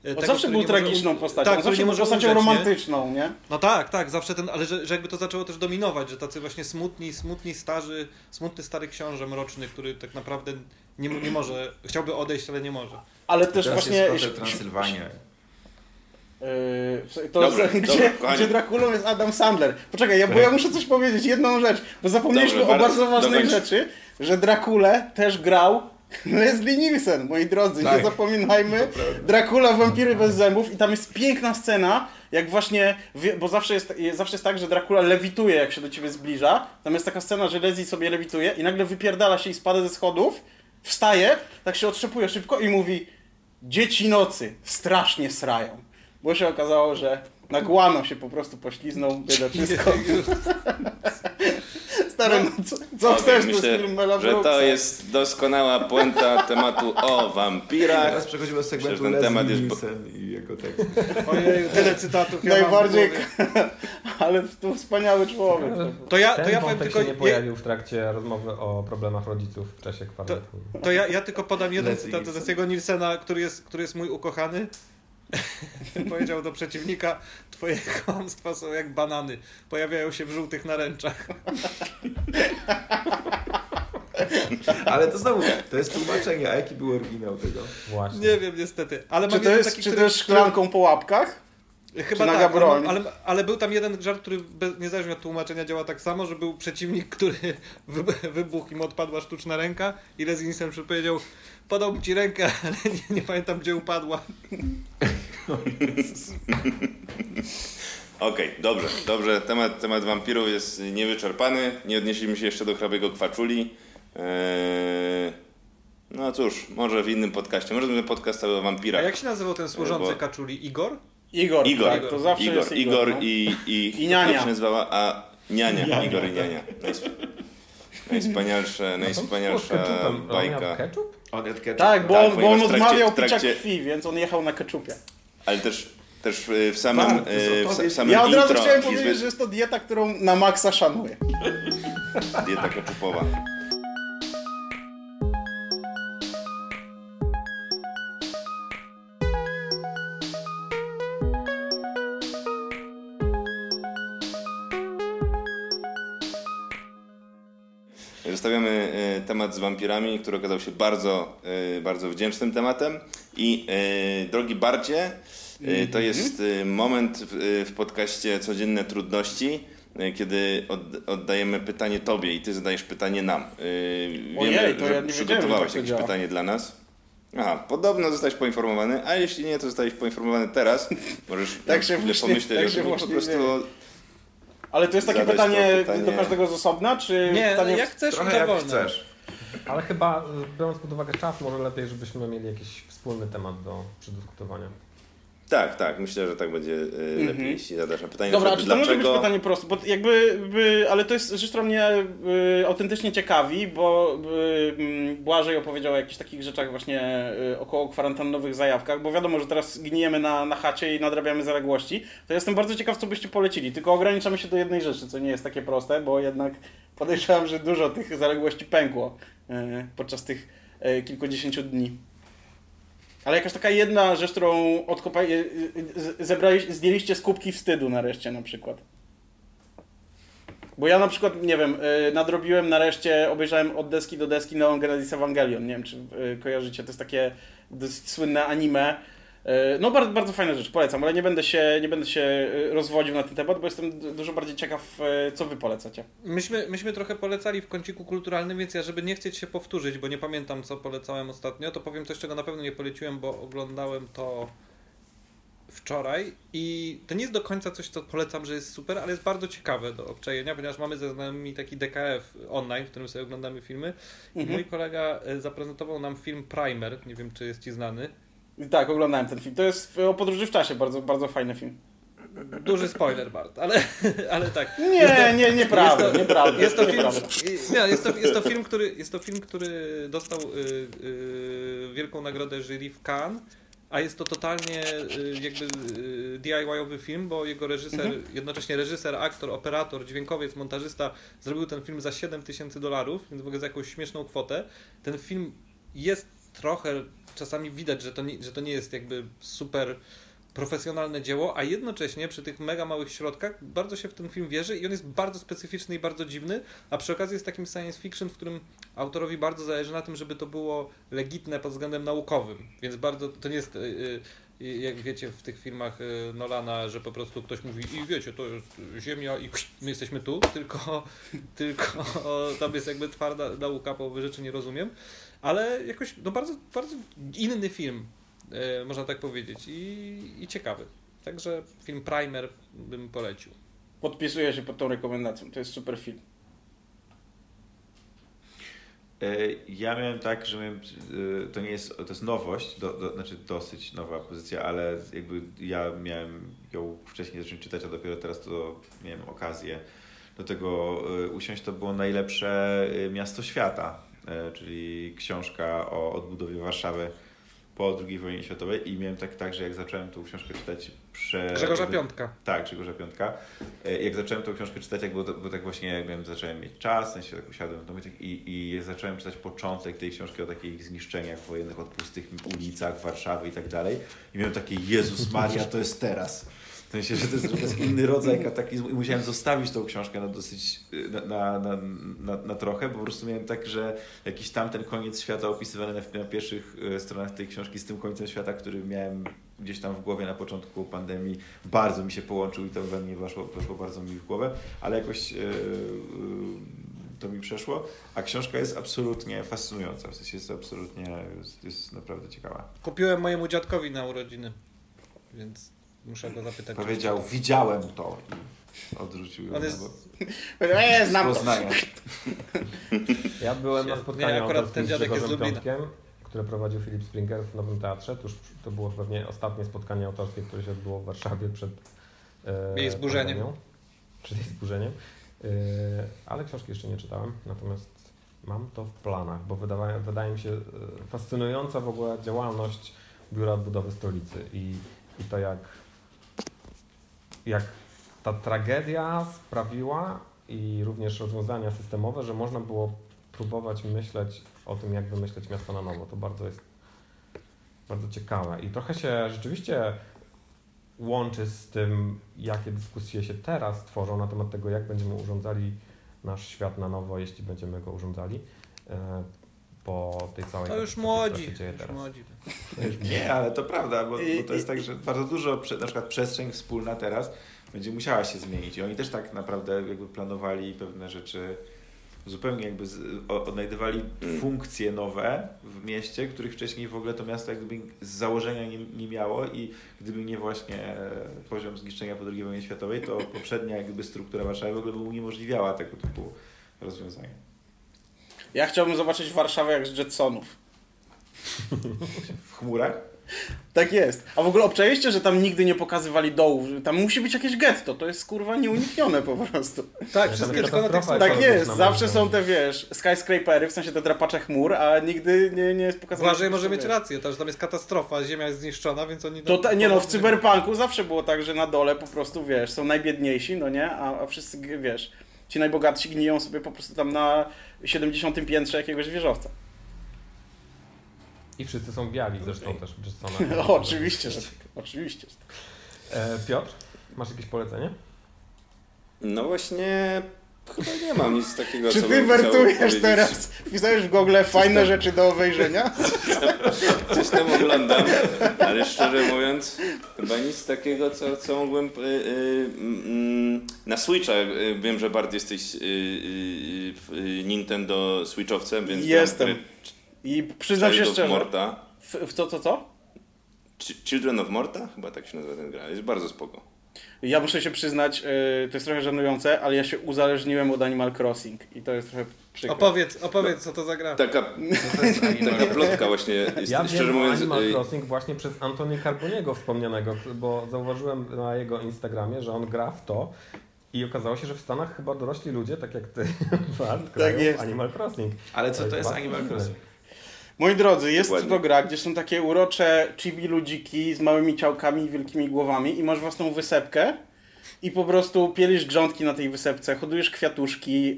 E, tego, zawsze był może tragiczną um- postacią, Tak, zawsze nie był może postacią umrzeć, romantyczną, nie? No tak, tak, zawsze ten, ale że, że jakby to zaczęło też dominować, że tacy właśnie smutni, smutni starzy, smutny stary książę mroczny, który tak naprawdę nie, nie może, chciałby odejść, ale nie może. Ale też Teraz właśnie... jest Transylwania. Yy, to Dobra, *laughs* gdzie, dobra, gdzie Drakulą jest Adam Sandler. Poczekaj, ja, bo ja muszę coś powiedzieć, jedną rzecz, bo zapomnieliśmy Dobrze, o bardzo ważnej rzeczy, że Drakulę też grał Leslie Nielsen, moi drodzy, nie Tak. zapominajmy. Dracula, wampiry bez zębów i tam jest piękna scena, jak właśnie, bo zawsze jest, zawsze jest tak, że Dracula lewituje, jak się do ciebie zbliża. Tam jest taka scena, że Leslie sobie lewituje i nagle wypierdala się i spada ze schodów, wstaje, tak się otrzepuje szybko i mówi Dzieci nocy strasznie srają. Bo się okazało, że na guano się po prostu pośliznął biedaczysko. Stary, no, co, co Okej, chcesz, to jest film Mela że to jest doskonała puenta tematu o wampirach. Teraz przechodzimy do segmentu Myślę, ten temat jest bo- i jego tekst. Ojej, tyle cytatów. ja Najbardziej, *laughs* ale to wspaniały człowiek. To ja, Ten to ja powiem tylko, się nie pojawił w trakcie rozmowy o problemach rodziców w czasie kwartetu. to ja, ja tylko podam jeden Leslie cytat z jego Nielsena, który jest, który jest mój ukochany. *laughs* Powiedział do przeciwnika, twoje kłamstwa są jak banany, pojawiają się w żółtych naręczach. *laughs* Ale to znowu, to jest tłumaczenie, a jaki był oryginał tego? Właśnie. Nie wiem niestety, ale Czy mam to jest, taki, czy to jest szklanką po łapkach? Chyba Czy tak, naga broń? ale, ale, ale był tam jeden żart, który bez, niezależnie od tłumaczenia działa tak samo, że był przeciwnik, który *laughs* wy, wybuchł i mu odpadła sztuczna ręka i Nielsen powiedział podał ci rękę, *laughs* ale nie, nie pamiętam gdzie upadła. *laughs* Okej, dobrze, dobrze. Temat, temat wampirów jest niewyczerpany. Nie odnieśliśmy się jeszcze do hrabiego kwaczuli. Eee, no cóż, może w innym podcaście. Może będzie podcast cały o A wampirach. jak się nazywał ten służący Bo- kaczuli? Igor? Igor, Igor, tak, to zawsze Igor, jest Igor. Igor no. i, i, I niania. Jak się nazywała? A, niania, Igor i niania. Najsp... Najwspanialsza, najwspanialsza bajka. ketchup? On jadł ketchup. Tak, bo Tak, on, bo on trakcie- odmawiał trakcie- picia krwi, więc on jechał na keczupie. Ale też, też w w samym, Tak, e, w, samym Ja od razu intro chciałem powiedzieć, że jest to dieta, którą na maksa szanuję. dieta keczupowa. Temat z wampirami, który okazał się bardzo, e, bardzo wdzięcznym tematem. I e, drogi Barcie, e, to jest e, moment w, podcaście Codzienne Trudności, kiedy od, oddajemy pytanie Tobie i Ty zadajesz pytanie nam. E, Wiem, Ojej, że, to że ja nie wiedziałem, że przygotowałeś tak to jakieś działa. pytanie dla nas. Aha, podobno zostałeś poinformowany, a jeśli nie, to zostałeś poinformowany teraz. Możesz *laughs* Tak się chwilę właśnie- pomyśleć tak się i po prostu. Ale to jest takie pytanie, pytanie- do każdego z osobna, czy Nie, pytanie... jak chcesz, Trochę jak chcesz. Ale chyba y, biorąc pod uwagę czas, może lepiej, żebyśmy mieli jakiś wspólny temat do przedyskutowania. Tak, tak, myślę, że tak będzie y, Mhm. lepiej, jeśli zadasz na pytanie, Dobra, czy to może być pytanie proste, bo jakby, by, ale to jest rzecz, która mnie y, autentycznie ciekawi, bo y, mm, Błażej opowiedział o jakichś takich rzeczach właśnie y, około kwarantannowych zajawkach, bo wiadomo, że teraz gnijemy na, na chacie i nadrabiamy zaległości, to jestem bardzo ciekaw, co byście polecili, tylko ograniczamy się do jednej rzeczy, co nie jest takie proste, bo jednak podejrzewam, że dużo tych zaległości pękło y, podczas tych y, kilkudziesięciu dni. Ale jakaś taka jedna rzecz, którą odkopali, y, y, zebrali, zdjęliście z kubki wstydu nareszcie na przykład. Bo ja na przykład, nie wiem, nadrobiłem nareszcie, obejrzałem od deski do deski Neon Genesis Evangelion. Nie wiem, czy kojarzycie, to jest takie dosyć słynne anime. Y, No bardzo, bardzo fajna rzecz, polecam, ale nie będę się, nie będę się y, rozwodził na ten temat, bo jestem dużo bardziej ciekaw, y, co wy polecacie. Myśmy, myśmy trochę polecali w kąciku kulturalnym, więc ja, żeby nie chcieć się powtórzyć, bo nie pamiętam, co polecałem ostatnio, to powiem coś, czego na pewno nie poleciłem, bo oglądałem to wczoraj i to nie jest do końca coś, co polecam, że jest super, ale jest bardzo ciekawe do obczajenia, ponieważ mamy ze znajomymi taki DKF online, w którym sobie oglądamy filmy i Mhm. mój kolega e, zaprezentował nam film Primer, nie wiem, czy jest Ci znany. I Tak, oglądałem ten film. To jest o podróży w czasie, bardzo, bardzo fajny film. Duży spoiler, Bart, ale, *laughs* ale tak. Nie, Jest to- nie, nieprawda, jest to- nieprawda. Jest to, film, nie, jest, to, jest, to film, który, jest to film, który dostał y, y, wielką nagrodę jury w Cannes, a jest to totalnie y, jakby y, DIY-owy film, bo jego reżyser, Mhm. jednocześnie reżyser, aktor, operator, dźwiękowiec, montażysta zrobił ten film za 7 tysięcy dolarów, więc w ogóle za jakąś śmieszną kwotę. Ten film jest trochę, czasami widać, że to nie, że to nie jest jakby super profesjonalne dzieło, a jednocześnie przy tych mega małych środkach bardzo się w ten film wierzy i on jest bardzo specyficzny i bardzo dziwny, a przy okazji jest takim science fiction, w którym autorowi bardzo zależy na tym, żeby to było legitne pod względem naukowym, więc bardzo, to nie jest y, y, jak wiecie w tych filmach y, Nolana, że po prostu ktoś mówi i wiecie, to jest Ziemia i my jesteśmy tu, *laughs* tylko, tylko tam jest jakby twarda nauka, połowy rzeczy nie rozumiem, ale jakoś no bardzo, bardzo inny film, e, można tak powiedzieć, i, i ciekawy. Także film Primer bym polecił. Podpisuję się pod tą rekomendacją. To jest super film. E, Ja miałem tak, że miałem, e, to nie jest, to jest nowość, do, do, znaczy dosyć nowa pozycja, ale jakby ja miałem ją wcześniej zacząć czytać, a dopiero teraz to miałem okazję do tego e, usiąść. To było najlepsze miasto świata, czyli książka o odbudowie Warszawy po II wojnie światowej i miałem tak, tak, że jak zacząłem tą książkę czytać prze... Grzegorza Piątka. tak, Grzegorza Piątka. E, Jak zacząłem tą książkę czytać, jak było, było tak właśnie, jak miałem, zacząłem mieć czas, w sensie tak usiadłem w domu i, tak, i, i zacząłem czytać początek tej książki o takich zniszczeniach wojennych, od pustych ulicach Warszawy i tak dalej. I miałem takie, Jezus Maria, to jest teraz. Sensie, że to jest, to jest inny rodzaj kataklizmu i musiałem zostawić tą książkę na dosyć, na, na, na, na, na trochę, bo po prostu miałem tak, że jakiś tamten koniec świata opisywany na, na pierwszych y, stronach tej książki z tym końcem świata, który miałem gdzieś tam w głowie na początku pandemii, bardzo mi się połączył i to we mnie weszło, weszło bardzo mi w głowę, ale jakoś yy, to mi przeszło, a książka jest absolutnie fascynująca, w sensie jest absolutnie, jest, jest naprawdę ciekawa. Kupiłem mojemu dziadkowi na urodziny, więc muszę go zapytać. Powiedział, widziałem to i odrzucił ją On na jest-. *laughs* Eee, z znam to. Ja byłem na Nie, spotkaniu akurat autorskim ten z dziadek jest. Piątkiem, które prowadził Filip Springer w Nowym Teatrze. To, już, to było pewnie ostatnie spotkanie autorskie, które się odbyło w Warszawie przed e, Jej zburzeniem. pandemią. Przed jej zburzeniem. E, ale książki jeszcze nie czytałem, natomiast mam to w planach, bo wydawa, wydaje mi się e, fascynująca w ogóle działalność Biura Odbudowy Stolicy i, i to jak, jak ta tragedia sprawiła i również rozwiązania systemowe, że można było próbować myśleć o tym, jak wymyśleć miasto na nowo. To bardzo jest bardzo ciekawe i trochę się rzeczywiście łączy z tym, jakie dyskusje się teraz tworzą na temat tego, jak będziemy urządzali nasz świat na nowo, jeśli będziemy go urządzali e, po tej całej To już młodzi. się dzieje Już teraz. młodzi. Nie, ale to prawda, bo, bo to jest tak, że bardzo dużo, na przykład przestrzeń wspólna teraz będzie musiała się zmienić i oni też tak naprawdę jakby planowali pewne rzeczy zupełnie jakby z, o, odnajdywali funkcje nowe w mieście, których wcześniej w ogóle to miasto jak gdyby z założenia nie, nie miało i gdyby nie właśnie e, poziom zniszczenia po II wojnie światowej, to poprzednia jak gdyby struktura Warszawy w ogóle by uniemożliwiała tego typu rozwiązania. Ja chciałbym zobaczyć Warszawę jak z Jetsonów. W chmurach? Tak jest. A w ogóle obczajecie, że tam nigdy nie pokazywali dołów. Tam musi być jakieś getto. To jest kurwa nieuniknione po prostu. Tak, wszystkie tylko na tych Tak jest. Zawsze są te, wiesz, skyscrapery, w sensie te drapacze chmur, a nigdy nie, nie jest pokazane. Błażej może mieć rację, to, że tam jest katastrofa, ziemia jest zniszczona, więc oni... To ta, nie no, w cyberpunku zawsze było tak, że na dole po prostu, wiesz, są najbiedniejsi, no nie? A, a wszyscy, wiesz, ci najbogatsi gniją sobie po prostu tam na 70 piętrze jakiegoś wieżowca. I wszyscy są biali zresztą też w Jetsonach. *laughs* No, oczywiście, że tak. Oczywiście. że tak. E, Piotr, masz jakieś polecenie? No właśnie, chyba nie mam nic takiego, Czy co ty wertujesz teraz? Wpisałeś w Google fajne rzeczy do obejrzenia? *laughs* Coś tam oglądam, ale szczerze mówiąc, chyba nic takiego, co, co mógłbym... Y, y, mm, na Switcha y, wiem, że Bart jesteś Nintendo Switchowcem, więc... Jestem. I przyznam się szczerze. Morta. W, w co, co, co? Ch- Children of Morta? Chyba tak się nazywa ten gra. Jest bardzo spoko. Ja muszę się przyznać, yy, to jest trochę żenujące, ale ja się uzależniłem od Animal Crossing i to jest trochę przykre. Opowiedz, opowiedz, co to za gra. Taka, *laughs* taka plotka właśnie, jest, Ja szczerze wiem mówiąc... Animal y, Crossing właśnie przez Antonię Carboniego wspomnianego, bo zauważyłem na jego Instagramie, że on gra w to i okazało się, że w Stanach chyba dorośli ludzie, tak jak ty, *laughs* Bart, grają jest. w Animal Crossing. Ale co to jest bardzo Animal. Crossing? Moi drodzy, jest Dokładnie. to gra, gdzie są takie urocze chibi ludziki z małymi ciałkami i wielkimi głowami i masz własną wysepkę i po prostu pielisz grządki na tej wysepce, hodujesz kwiatuszki, yy,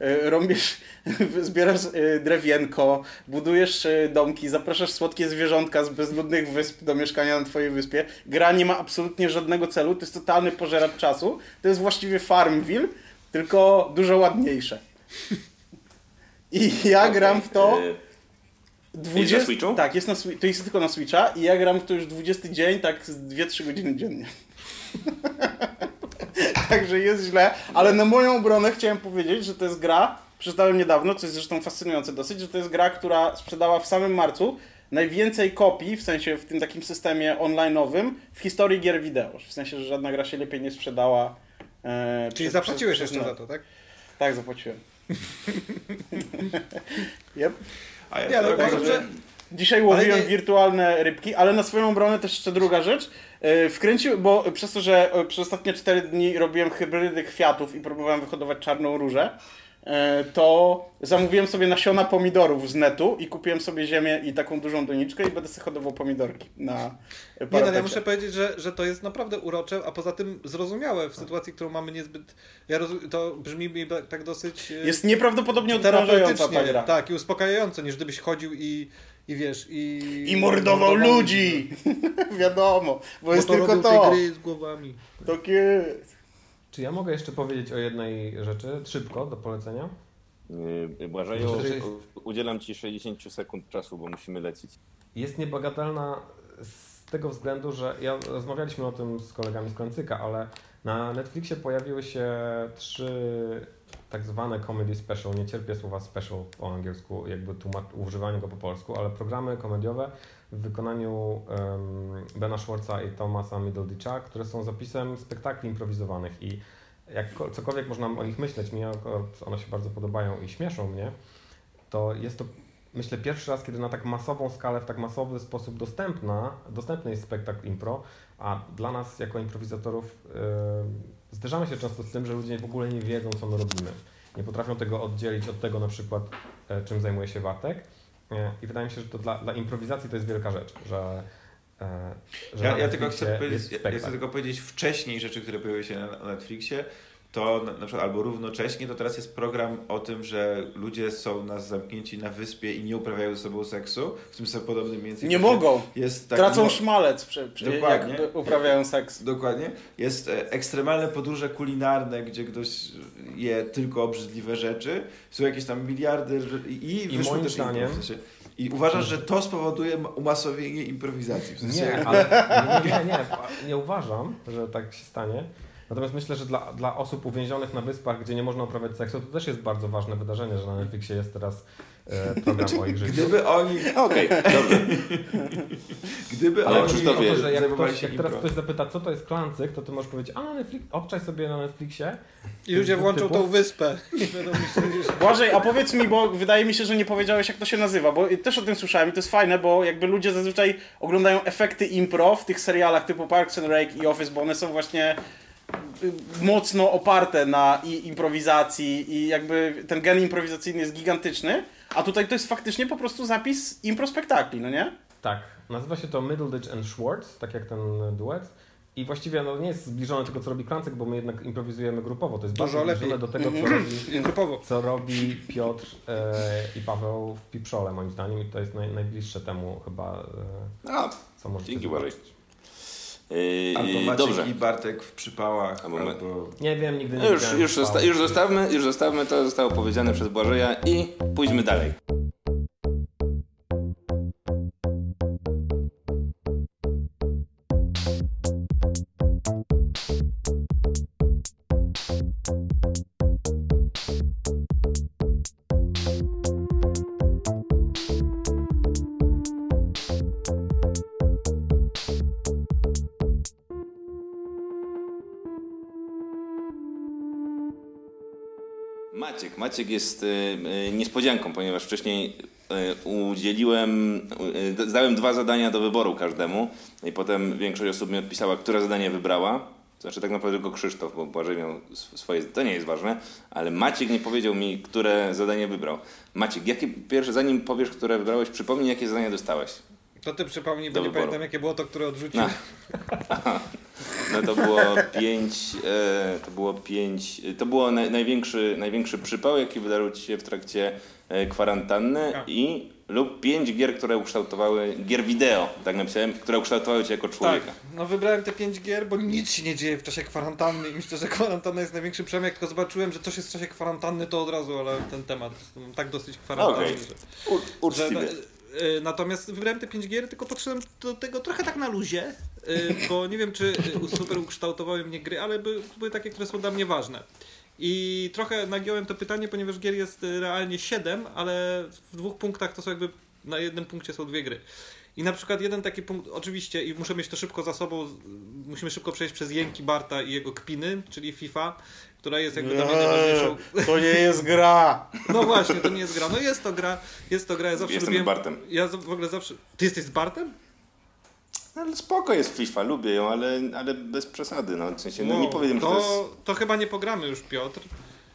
yy, rąbiesz, *laughs* zbierasz yy, drewienko, budujesz domki, zapraszasz słodkie zwierzątka z bezludnych wysp do mieszkania na twojej wyspie. Gra nie ma absolutnie żadnego celu, to jest totalny pożeracz czasu. To jest właściwie Farmville, tylko dużo ładniejsze. *laughs* I ja gram w to... y, 20... na Switchu? Tak, jest na to jest tylko na Switcha i ja gram w to już 20 dzień, tak z 2-3 godziny dziennie. *laughs* Także jest źle, ale na moją obronę chciałem powiedzieć, że to jest gra, przeczytałem niedawno, co jest zresztą fascynujące dosyć, że to jest gra, która sprzedała w samym marcu najwięcej kopii, w sensie w tym takim systemie online'owym, w historii gier wideo. W sensie, że żadna gra się lepiej nie sprzedała. E, Czyli przez- zapłaciłeś przez- jeszcze za to, tak? Tak, zapłaciłem. *laughs* yep. A ja Nie, no to- uważam, że... Dzisiaj łowiłem nie- wirtualne rybki, ale na swoją obronę też jeszcze druga rzecz. Yy, Wkręcił, bo przez to, że e, przez ostatnie 4 dni robiłem hybrydy kwiatów i próbowałem wyhodować czarną różę, e, to zamówiłem sobie nasiona pomidorów z netu i kupiłem sobie ziemię i taką dużą doniczkę i będę sobie hodował pomidorki na Nie, no, parapecie. ja muszę powiedzieć, że, że to jest naprawdę urocze, a poza tym zrozumiałe w sytuacji, którą mamy niezbyt... Ja to brzmi mi ba- tak dosyć... e, Jest nieprawdopodobnie odprężająca ta gra. tak, i uspokajająco, niż gdybyś chodził i, i wiesz, i... I mordował ludzi! *laughs* Wiadomo, bo, Bo jest to tylko to. gry z głowami. Tak jest. Czy ja mogę jeszcze powiedzieć o jednej rzeczy, szybko, do polecenia? y, Błażeju, u- udzielam Ci 60 sekund czasu, bo musimy lecieć. Jest niebagatelna z tego względu, że ja rozmawialiśmy o tym z kolegami z Klęcyka, ale na Netflixie pojawiły się trzy tak zwane comedy special, nie cierpię słowa special po angielsku, jakby używanie go po polsku, ale programy komediowe w wykonaniu em, Bena Schwartza i Thomasa Middleditcha, które są zapisem spektakli improwizowanych i jak cokolwiek można o nich myśleć, mi one się bardzo podobają i śmieszą mnie, to jest to myślę pierwszy raz, kiedy na tak masową skalę, w tak masowy sposób dostępna, dostępny jest spektakl impro, a dla nas jako improwizatorów yy, zderzamy się często z tym, że ludzie w ogóle nie wiedzą, co my robimy. Nie potrafią tego oddzielić od tego na przykład, e, czym zajmuje się Bartek. I wydaje mi się, że to dla, dla improwizacji to jest wielka rzecz, że, e, Ja, ja tylko chcę powiedzieć, ja, chcę tylko powiedzieć wcześniej rzeczy, które pojawiły się na Netflixie, to na, na przykład albo równocześnie, to teraz jest program o tym, że ludzie są nas zamknięci na wyspie i nie uprawiają ze sobą seksu, w tym sobie podobnym więcej Nie mogą. Jest taki Tracą mo- szmalec, przy, przy, Dokładnie. jak uprawiają seks. Dokładnie. Jest e, ekstremalne podróże kulinarne, gdzie ktoś je tylko obrzydliwe rzeczy. Są jakieś tam miliardy r- i, i, moim też zdaniem-. I uważasz, że to spowoduje ma- umasowienie improwizacji? W sensie, Nie, ale *laughs* nie, nie, nie, nie uważam, że tak się stanie. Natomiast myślę, że dla, dla osób uwięzionych na wyspach, gdzie nie można uprawiać seksu, to też jest bardzo ważne wydarzenie, że na Netflixie jest teraz e, program o ich życiu. Gdyby oni, Okej, dobrze. gdyby Ale Ale oni Krzysztofie, to, że jak, ktoś, jak teraz ktoś zapyta, co to jest klancyk, to ty możesz powiedzieć, a na Netflix, obczaj sobie na Netflixie. I ludzie włączą typów. tą wyspę. *laughs* Błażej, a powiedz mi, bo wydaje mi się, że nie powiedziałeś jak to się nazywa, bo też o tym słyszałem i to jest fajne, bo jakby ludzie zazwyczaj oglądają efekty impro w tych serialach typu Parks and Rec i Office, bo one są właśnie mocno oparte na i improwizacji i jakby ten gen improwizacyjny jest gigantyczny, a tutaj to jest faktycznie po prostu zapis improspektakli, no nie? Tak, nazywa się to Middleditch and Schwartz, tak jak ten duet. I właściwie no, nie jest zbliżone do tego, co robi Klancyk, bo my jednak improwizujemy grupowo. To jest Dużo bardzo lepiej. zbliżone do tego, co Mhm. robi, *clears throat* Grupowo. co robi Piotr e, i Paweł w Piprzole, moim zdaniem. I to jest naj, najbliższe temu chyba, e, A, co możecie dzięki albo yy, Maciek dobrze. i Bartek w przypałach, Albo albo... Nie wiem, nigdy nie No już, już, zosta- już, zostawmy, już zostawmy, to zostało powiedziane przez Błażeja i pójdźmy dalej. Maciek. Maciek jest y, y, niespodzianką, ponieważ wcześniej y, udzieliłem, zdałem dwa zadania do wyboru każdemu i potem większość osób mi odpisała, które zadanie wybrała. Znaczy tak naprawdę tylko Krzysztof, bo Błażej miał sw- swoje, to nie jest ważne, ale Maciek nie powiedział mi, które zadanie wybrał. Maciek, jakie pierwsze, zanim powiesz, które wybrałeś, przypomnij, jakie zadanie dostałeś. To ty przypomnij, bo nie wyboru. pamiętam jakie było to, które odrzuciłem. No. No to było pięć, e, to było pięć, to było naj, największy, największy przypał, jaki wydarzył Ci się w trakcie e, kwarantanny Tak. i lub pięć gier, które ukształtowały, gier wideo, tak napisałem, które ukształtowały Cię jako Tak, człowieka. no wybrałem te pięć gier, bo nic się nie dzieje w czasie kwarantanny i myślę, że kwarantanna jest największym. Jak tylko zobaczyłem, że coś jest w czasie kwarantanny, to od razu, ale ten temat, tak dosyć kwarantanny, Okej. że... U, że natomiast wybrałem te pięć gier, tylko podszedłem do tego trochę tak na luzie, y, bo nie wiem, czy y, super ukształtowały mnie gry, ale by, były takie, które są dla mnie ważne. I trochę nagiąłem to pytanie, ponieważ gier jest y, realnie siedem, ale w dwóch punktach to są jakby, na jednym punkcie są dwie gry. I na przykład jeden taki punkt, oczywiście, i muszę mieć to szybko za sobą, musimy szybko przejść przez jęki Barta i jego kpiny, czyli FIFA, która jest jakby dla mnie najważniejszą. To nie jest gra! No właśnie, to nie jest gra. No jest to gra, jest to gra, ja zawsze Jestem lubiłem... z Bartem. Ja w ogóle zawsze... Ty jesteś z Bartem? No, ale spoko jest FIFA, lubię ją, ale, ale bez przesady, no, w sensie, no nie powiem, że to, to jest... to chyba nie pogramy już, Piotr.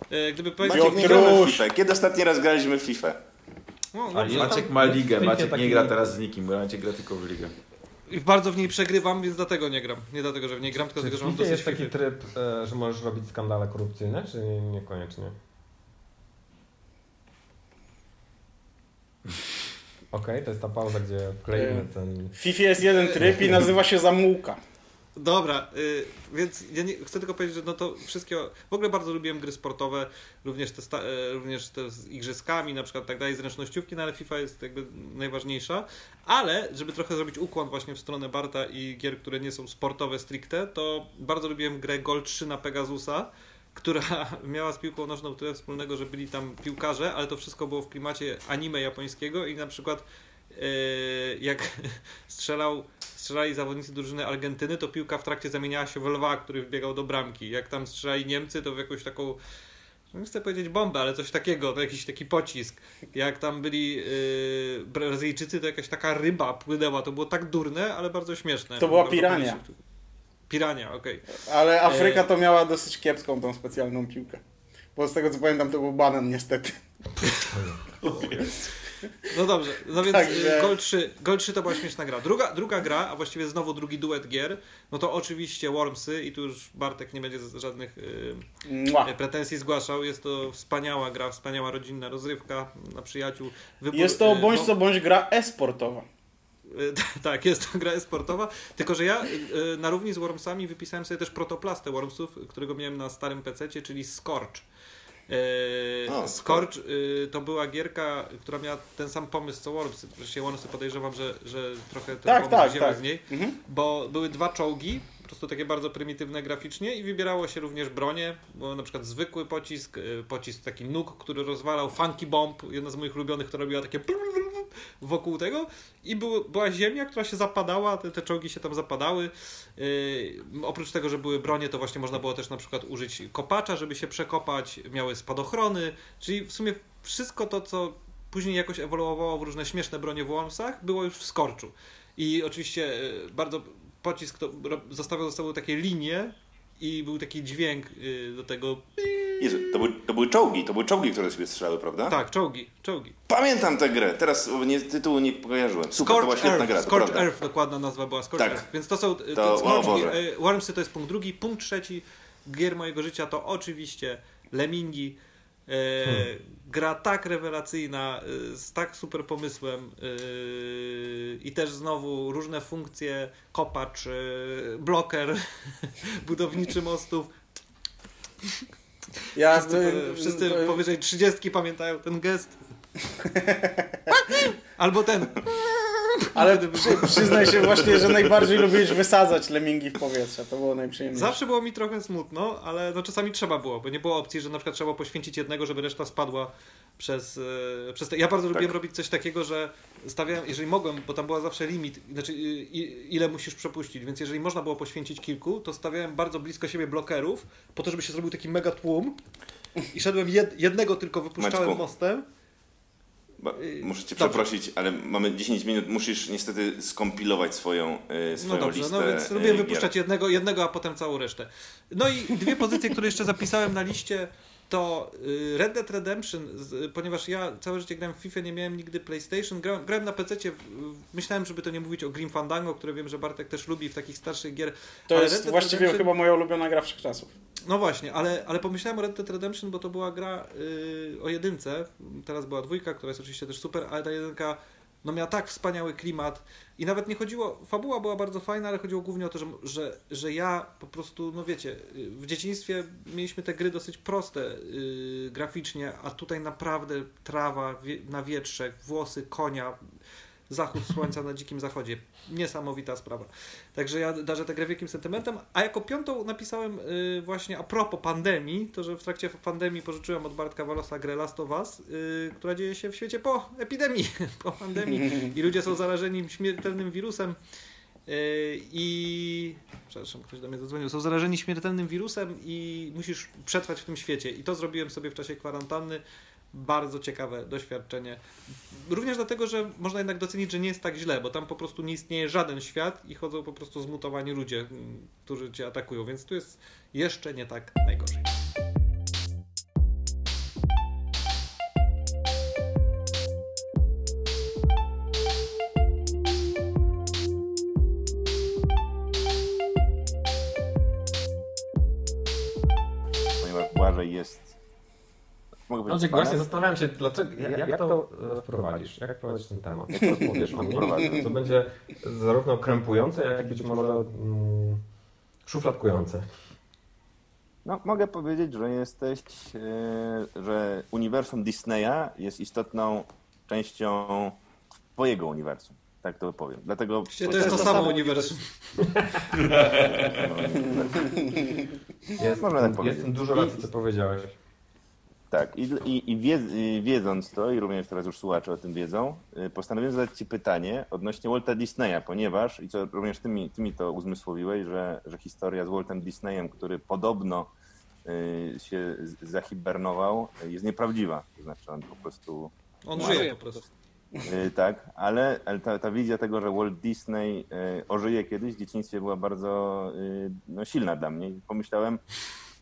E, Gdyby powiedzieć... Maciek, nie gramy w FIFA. Kiedy ostatni raz graliśmy w FIFA? No, no, Maciek ma ligę, Maciek nie gra teraz z nikim, bo Maciek gra tylko w ligę. I bardzo w niej przegrywam, więc dlatego nie gram. Nie dlatego, że w niej gram, tylko dlatego, w że mam dosyć jest taki FIFA. tryb, e, że możesz robić skandale korupcyjne, czy nie- niekoniecznie? Okej, to jest ta pauza, gdzie wkleimy Eee. ten... W FIFA jest jeden tryb i nazywa się zamułka. Dobra, y, więc ja nie, chcę tylko powiedzieć, że no to wszystkie. W ogóle bardzo lubiłem gry sportowe, również te, sta, e, również te z igrzyskami, na przykład tak dalej, zręcznościówki, no ale FIFA jest jakby najważniejsza. Ale, żeby trochę zrobić ukłon właśnie w stronę Barta i gier, które nie są sportowe stricte, to bardzo lubiłem grę Gol 3 na Pegasusa, która *laughs* miała z piłką nożną tyle wspólnego, że byli tam piłkarze, ale to wszystko było w klimacie anime japońskiego i na przykład e, jak *laughs* strzelał strzelali zawodnicy drużyny Argentyny, to piłka w trakcie zamieniała się w lwa, który wbiegał do bramki. Jak tam strzelali Niemcy, to w jakąś taką no nie chcę powiedzieć bombę, ale coś takiego, to jakiś taki pocisk. Jak tam byli yy, Brazylijczycy, to jakaś taka ryba płynęła. To było tak durne, ale bardzo śmieszne. To była Bardzo pirania. Pirania, okej. Ale Afryka Eee. to miała dosyć kiepską tą specjalną piłkę. Bo z tego co pamiętam to był banan niestety. No dobrze, no więc Także- Gol 3, Gol 3 to była śmieszna gra. Druga, druga gra, a właściwie znowu drugi duet gier, no to oczywiście Wormsy i tu już Bartek nie będzie żadnych y, Mua. pretensji zgłaszał. Jest to wspaniała gra, wspaniała rodzinna rozrywka na przyjaciół. Wybór, Jest to y, bądź co bądź gra e-sportowa. Y, *laughs* Tak, jest to gra sportowa, tylko że ja y, na równi z Wormsami wypisałem sobie też protoplastę Wormsów, którego miałem na starym PC, czyli Scorch. Y, O, Scorch y, to była gierka, która miała ten sam pomysł co Wormsy. Zresztą Wormsy podejrzewam, że, że trochę ten Tak, pomysł tak, tak. z niej, Mhm. bo były dwa czołgi, prostu takie bardzo prymitywne graficznie i wybierało się również bronie, bo na przykład zwykły pocisk, y, pocisk taki nóg, który rozwalał Funky Bomb, jedna z moich ulubionych, która robiła takie wokół tego i był, była ziemia, która się zapadała, te, te czołgi się tam zapadały. Yy, oprócz tego, że były bronie, to właśnie można było też na przykład użyć kopacza, żeby się przekopać, miały spadochrony, czyli w sumie wszystko to, co później jakoś ewoluowało w różne śmieszne bronie w Wormsach, było już w skorczu. I oczywiście yy, bardzo pocisk to zostawiał za sobą takie linie i był taki dźwięk yy, do tego. Jezu, to, były, to były czołgi, to były czołgi, które sobie strzelały, prawda? Tak, czołgi, czołgi. Pamiętam tę grę, teraz nie, tytułu nie kojarzyłem. Super, to była świetna Earth, gra, Scorch prawda. Earth, dokładna nazwa była Scorch Tak. Earth. Więc to są To- to, o smaczki. Boże. E, Wormsy to jest punkt drugi. Punkt trzeci gier mojego życia to oczywiście Lemingi. Hmm. Gra tak rewelacyjna, e, z tak super pomysłem e, i też znowu różne funkcje, kopacz, e, bloker, *laughs* budowniczy mostów. Ja, Wszyscy, y, wszyscy y, powyżej 30 pamiętają ten gest. *laughs* Albo ten. Ale przy, przyznaj się właśnie, że najbardziej lubiłeś wysadzać lemingi w powietrze. To było najprzyjemniejsze. Zawsze było mi trochę smutno, ale no czasami trzeba było, bo nie było opcji, że na przykład trzeba było poświęcić jednego, żeby reszta spadła przez, e, przez te... Ja bardzo lubiłem robić coś takiego, że stawiałem, jeżeli mogłem, bo tam była zawsze limit, znaczy ile musisz przepuścić, więc jeżeli można było poświęcić kilku, to stawiałem bardzo blisko siebie blokerów, po to, żeby się zrobił taki mega tłum i szedłem jed, jednego tylko wypuszczałem Maćku. mostem. Ba, Yy, muszę cię dobrze. przeprosić, ale mamy 10 minut, musisz niestety skompilować swoją, yy, swoją No dobrze, listę. no więc yy, lubię gier. wypuszczać jednego, jednego, a potem całą resztę. No i dwie pozycje, które jeszcze zapisałem na liście, to y, Red Dead Redemption, ponieważ ja całe życie grałem w FIFA, nie miałem nigdy PlayStation, grałem, grałem na PC, myślałem, żeby to nie mówić o Grim Fandango, które wiem, że Bartek też lubi w takich starszych gier. To ale jest Red Dead właściwie Redemption- chyba moja ulubiona gra wszechczasów. No właśnie, ale, ale pomyślałem o Red Dead Redemption, bo to była gra y, o jedynce. Teraz była dwójka, która jest oczywiście też super, ale ta jedynka no miała tak wspaniały klimat i nawet nie chodziło, fabuła była bardzo fajna, ale chodziło głównie o to, że, że, że ja po prostu, no wiecie, y, w dzieciństwie mieliśmy te gry dosyć proste y, graficznie, a tutaj naprawdę trawa wie, na wietrze, włosy konia, zachód słońca na dzikim zachodzie. Niesamowita sprawa. Także ja darzę tę grę wielkim sentymentem. A jako piątą napisałem y, właśnie a propos pandemii, to że w trakcie pandemii pożyczyłem od Bartka Walosa grę Last of Us, y, która dzieje się w świecie po epidemii, *laughs* po pandemii i ludzie są zarażeni śmiertelnym wirusem. y, I przepraszam, ktoś do mnie zadzwonił. Są zarażeni śmiertelnym wirusem i musisz przetrwać w tym świecie. I to zrobiłem sobie w czasie kwarantanny. Bardzo ciekawe doświadczenie. Również dlatego, że można jednak docenić, że nie jest tak źle, bo tam po prostu nie istnieje żaden świat i chodzą po prostu zmutowani ludzie, którzy cię atakują, więc tu jest jeszcze nie tak najgorzej. Ponieważ Błażej jest... Mogę No, powiedzieć właśnie zastanawiam się, dlaczego, jak, jak to e, wprowadzisz? Jak wprowadzisz ten temat? Jak to powiesz o nim? Będzie zarówno krępujące, jak i być może mm, szufladkujące. No, mogę powiedzieć, że jesteś, e, że uniwersum Disneya jest istotną częścią twojego uniwersum. Tak to powiem. Dlatego To jest to samo uniwersum. Jest, *laughs* Można tak jest powiedzieć. tym dużo racji, co powiedziałeś. Tak, i, i, i, wiedz, i wiedząc to, i również teraz już słuchacze o tym wiedzą, y, postanowiłem zadać Ci pytanie odnośnie Walta Disneya, ponieważ, i co również Ty mi, ty mi to uzmysłowiłeś, że, że historia z Waltem Disneyem, który podobno y, się zahibernował, jest nieprawdziwa. To znaczy on po prostu On żyje po prostu. Y, Tak, ale, ale ta, ta wizja tego, że Walt Disney y, ożyje kiedyś w dzieciństwie była bardzo no, silna dla mnie. I pomyślałem,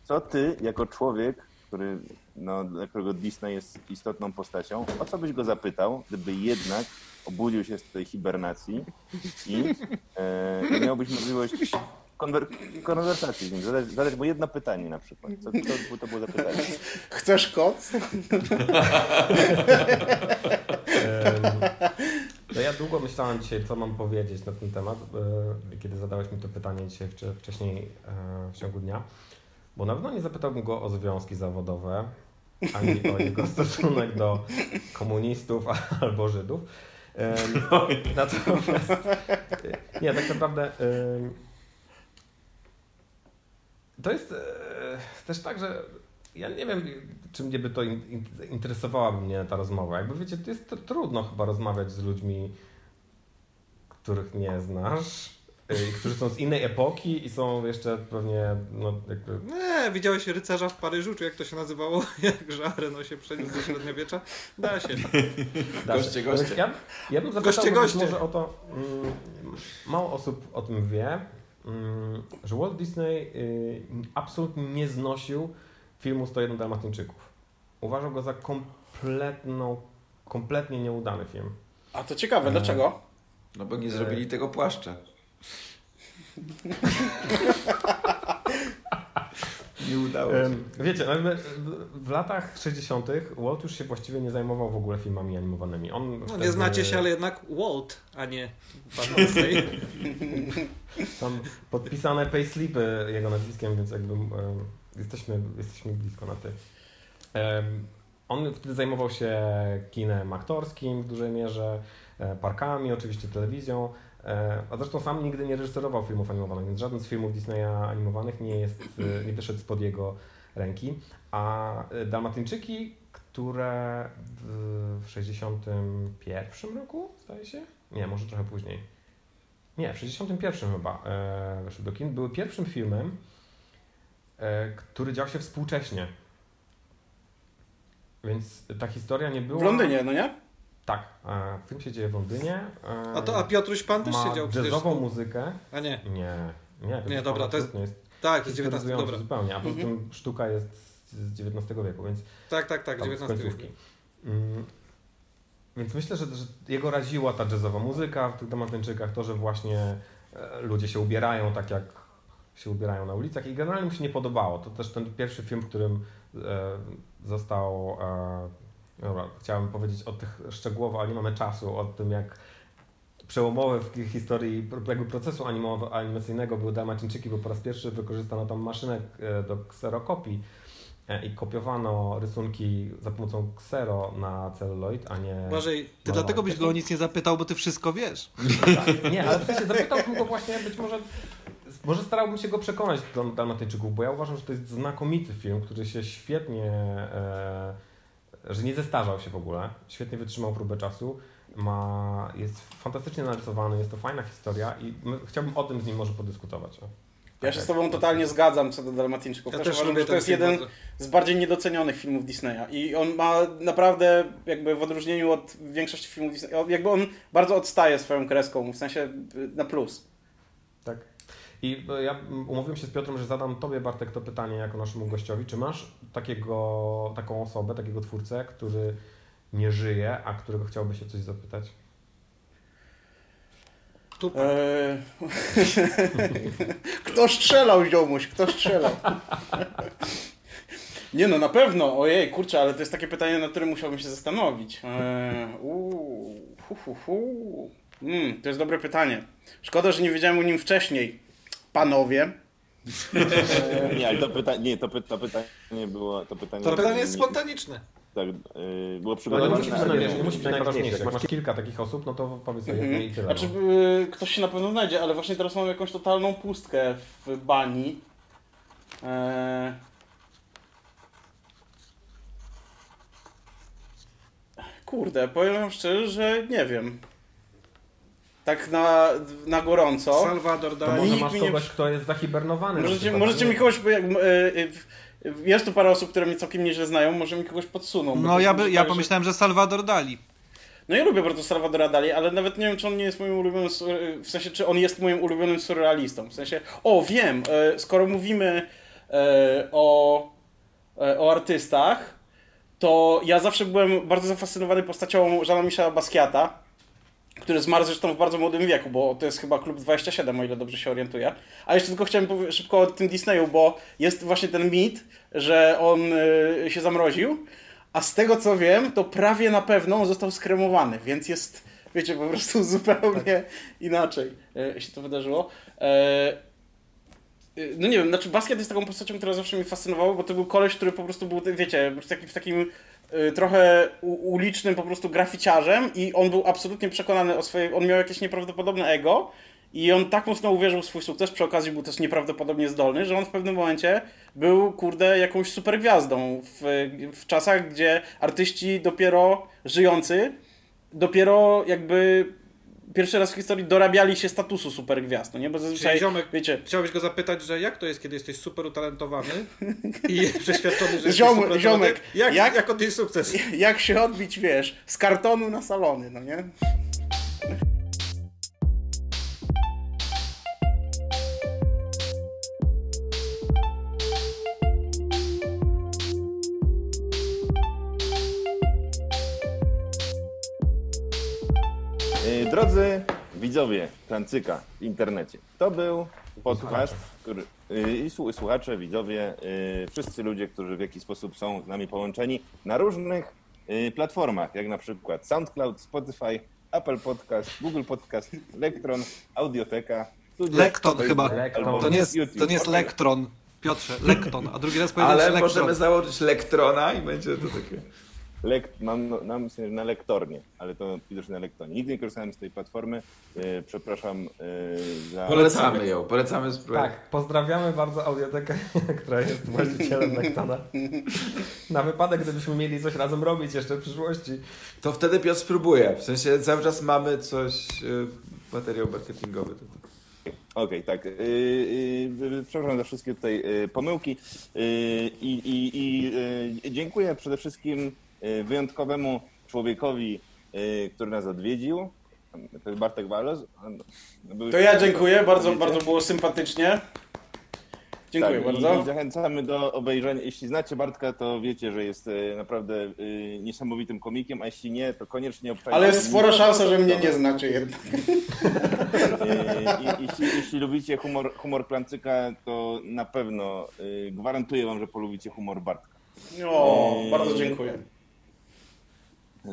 co ty jako człowiek, który, no, dla którego Disney jest istotną postacią, o co byś go zapytał, gdyby jednak obudził się z tej hibernacji i e, miałbyś możliwość konwer- konwersacji z nim, zadać, zadać mu jedno pytanie na przykład. Co to, by to było za pytanie? Chcesz koc? *laughs* No ja długo myślałem dzisiaj, co mam powiedzieć na ten temat, e, kiedy zadałeś mi to pytanie dzisiaj wcze- wcześniej e, w ciągu dnia. Bo na pewno nie zapytałbym go o związki zawodowe, ani o jego *laughs* stosunek do komunistów *laughs* albo Żydów. Em, Natomiast nie, tak naprawdę to jest e, też tak, że ja nie wiem, czy mnie by to in, in, interesowałaby mnie ta rozmowa. Jakby wiecie, to jest trudno chyba rozmawiać z ludźmi, których nie znasz, którzy są z innej epoki i są jeszcze pewnie, no jakby... Nie, widziałeś rycerza w Paryżu, czy jak to się nazywało, *laughs* jak Żareno się przeniósł do średniowiecza? Da się. *laughs* Da się. Goście, goście. Ja, ja bym zapytał Goście, goście. może o to, mm, mało osób o tym wie, mm, że Walt Disney y, absolutnie nie znosił filmu 101 Dalmatyńczyków. Uważał go za kompletną, kompletnie nieudany film. A to ciekawe, dlaczego? No bo nie zrobili tego płaszcza. *laughs* Nie udało się. Wiecie, no w latach 60. Walt już się właściwie nie zajmował w ogóle filmami animowanymi. On No, wtedy- nie znacie się, ale jednak Walt, a nie Pan *laughs* Disney. Tam podpisane payslipy jego nazwiskiem, więc jakby jesteśmy, jesteśmy blisko na ty. On wtedy zajmował się kinem aktorskim w dużej mierze, e, parkami, oczywiście telewizją, a zresztą sam nigdy nie reżyserował filmów animowanych, więc żaden z filmów Disneya animowanych nie jest, e, nie wyszedł spod jego ręki. A e, Dalmatyńczyki, które w, w 61 roku, zdaje się? Nie, może trochę później. Nie, w 61 chyba e, weszły do kin. Były pierwszym filmem, e, który dział się współcześnie. Więc ta historia nie była... W Londynie, no nie? Tak. E, film się dzieje w Londynie. E, A to a Piotruś Pan też siedział przecież. jazzową tu. muzykę. A nie, Nie, nie. Nie, dobra, to jest- jest tak, to jest 19, historyzujący dobra. zupełnie, a poza Mhm. tym sztuka jest z XIX wieku, więc Tak, tak, tak, 19 końcówki. wieku. Mm, Więc myślę, że, że jego raziła ta jazzowa muzyka w tych Dalmatyńczykach, to, że właśnie e, ludzie się ubierają tak, jak się ubierają na ulicach i generalnie mu się nie podobało. To też ten pierwszy film, w którym e, został, e, dobra, chciałem powiedzieć o tych szczegółowo, ale nie mamy czasu, o tym jak przełomowe w historii procesu animacyjnego były Dalmatyńczyki, bo po raz pierwszy wykorzystano tam maszynę e, do kserokopii e, i kopiowano rysunki za pomocą ksero na celuloid, a nie... Błażej, ty dlatego byś go o nic nie zapytał, bo ty wszystko wiesz. *laughs* Tak. Nie, ale w sensie zapytałbym go właśnie, być może, może starałbym się go przekonać do Dalmatyńczyków, bo ja uważam, że to jest znakomity film, który się świetnie, e, że nie zestarzał się w ogóle, świetnie wytrzymał próbę czasu, ma, jest fantastycznie narysowany, jest to fajna historia i my, chciałbym o tym z nim może podyskutować. O. Ja się z Tobą totalnie zgadzam co do Dalmatyńczyków. Ja też też uważam, że to jest jeden bardzo. z bardziej niedocenionych filmów Disneya. I on ma naprawdę, jakby w odróżnieniu od większości filmów Disneya, jakby on bardzo odstaje swoją kreską, w sensie y, na plus. I e, ja umówiłem się z Piotrem, że zadam Tobie, Bartek, to pytanie jako naszemu gościowi. Czy masz takiego, taką osobę, takiego twórcę, który nie żyje, a którego chciałby się coś zapytać? Eee... *laughs* kto strzelał, ziomuś? Kto strzelał? *laughs* Nie no, na pewno. Ojej, kurczę, ale to jest takie pytanie, nad którym musiałbym się zastanowić. Eee, uu, hu, hu, hu. Mm, to jest dobre pytanie. Szkoda, że nie wiedziałem o nim wcześniej. Panowie. *laughs* Nie, ale to pytanie, nie, to, py, to pytanie było, to pytanie... To pytanie jest nie- spontaniczne. Tak, yy, było No nie przygotowane. musi być, nie musi być najważniejsze. Jak masz kilka takich osób, no to powiedz sobie jedno Mhm. i tyle. Znaczy, no. y, ktoś się na pewno znajdzie, ale właśnie teraz mam jakąś totalną pustkę w bani. Eee... Kurde, powiem wam szczerze, że nie wiem. Tak na, na gorąco. Salvador To Dali. może nikt masz nie kogoś, przy- kto jest zahibernowany. Możecie, możecie nie? mi kogoś, bo jak, e, e, jest tu parę osób, które mnie całkiem nieźle znają, może mi kogoś podsuną. No to ja, by, tak, ja że- pomyślałem, że Salvador Dali. No ja lubię bardzo Salvadora Dali, ale nawet nie wiem, czy on nie jest moim ulubionym, sur- w sensie, czy on jest moim ulubionym surrealistą. W sensie, o wiem, e, skoro mówimy e, o, e, o artystach, to ja zawsze byłem bardzo zafascynowany postacią Jeana Michela Basquiata, który zmarł zresztą w bardzo młodym wieku, bo to jest chyba klub 27, o ile dobrze się orientuję. A jeszcze tylko chciałem szybko o tym Disneyu, bo jest właśnie ten mit, że on e, się zamroził, a z tego co wiem, to prawie na pewno został skremowany, więc jest, wiecie, po prostu *laughs* zupełnie inaczej e, się to wydarzyło. E, y, no nie wiem, znaczy Basquiat jest taką postacią, która zawsze mnie fascynowała, bo to był koleś, który po prostu był, wiecie, w takim y, trochę u- ulicznym po prostu graficiarzem i on był absolutnie przekonany o swojej, on miał jakieś nieprawdopodobne ego I on tak mocno uwierzył w swój sukces, przy okazji był też nieprawdopodobnie zdolny, że on w pewnym momencie był, kurde, jakąś super gwiazdą w, w czasach, gdzie artyści dopiero żyjący, dopiero jakby pierwszy raz w historii dorabiali się statusu supergwiazd, no nie? Bo zazwyczaj, Czyli ziomek, wiecie, Chciałbyś go zapytać, że jak to jest, kiedy jesteś super utalentowany *laughs* i *laughs* przeświadczony, że jesteś Ziomek- super ziomek, jak, jak- jak odnieść sukces? *laughs* jak się odbić, wiesz, z kartonu na salony, no nie? Drodzy widzowie Klancyka w internecie, to był podcast, który, y, i słu- słuchacze, widzowie, y, wszyscy ludzie, którzy w jakiś sposób są z nami połączeni na różnych y, platformach, jak na przykład SoundCloud, Spotify, Apple Podcast, Google Podcast, Electron, Audioteka, Lekton chyba. Lekton. To nie jest, YouTube. to nie jest. Lektron. Piotrze, Lekton, a drugi raz powiedziałeś Ale możemy założyć lektrona i będzie to takie... Lek, mam, no, mam myślę, że na lektornie, ale to widocznie na lektonie. Nigdy nie korzystałem z tej platformy. Y, przepraszam y, za. Polecamy ją, polecamy spróbować. Tak, pozdrawiamy bardzo audiotekę, *laughs* która jest właścicielem Lektona. Na wypadek, gdybyśmy mieli coś razem robić jeszcze w przyszłości. To wtedy Piotr spróbuje. W sensie cały czas mamy coś, y, materiał marketingowy. To, to. Okej, tak. Yy, yy, przepraszam za wszystkie tutaj yy, pomyłki yy, i, yy, dziękuję przede wszystkim yy, wyjątkowemu człowiekowi, yy, który nas odwiedził. To jest Bartek Walos. To ja dziękuję, bardzo, bardzo było sympatycznie. Dziękuję tak, bardzo. I, zachęcamy do obejrzenia. Jeśli znacie Bartka, to wiecie, że jest e, naprawdę niesamowitym komikiem, a jeśli nie, to koniecznie obczajcie. Ale jest spora szansa, że mnie nie znaczy jednak. *laughs* I- Jeśli, jeśli lubicie humor, humor Klancyka, to na pewno gwarantuję wam, że polubicie humor Bartka. O, bardzo dziękuję.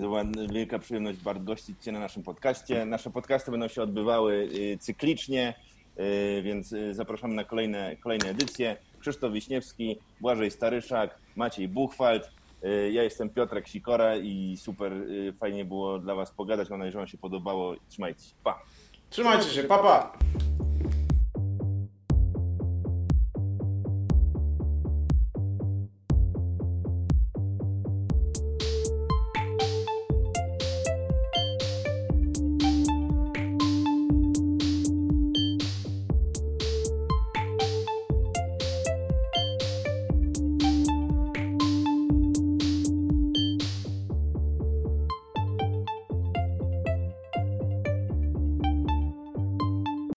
Była wielka przyjemność Bart gościć Cię na naszym podcaście. Nasze podcasty będą się odbywały e, cyklicznie, e, więc e, zapraszamy na kolejne, kolejne edycje. Krzysztof Wiśniewski, Błażej Staryszak, Maciej Buchwald. Ja jestem Piotrek Sikora i super fajnie było dla Was pogadać. Mam nadzieję, że Wam się podobało. Trzymajcie się. Pa! Trzymajcie się, papa. Pa.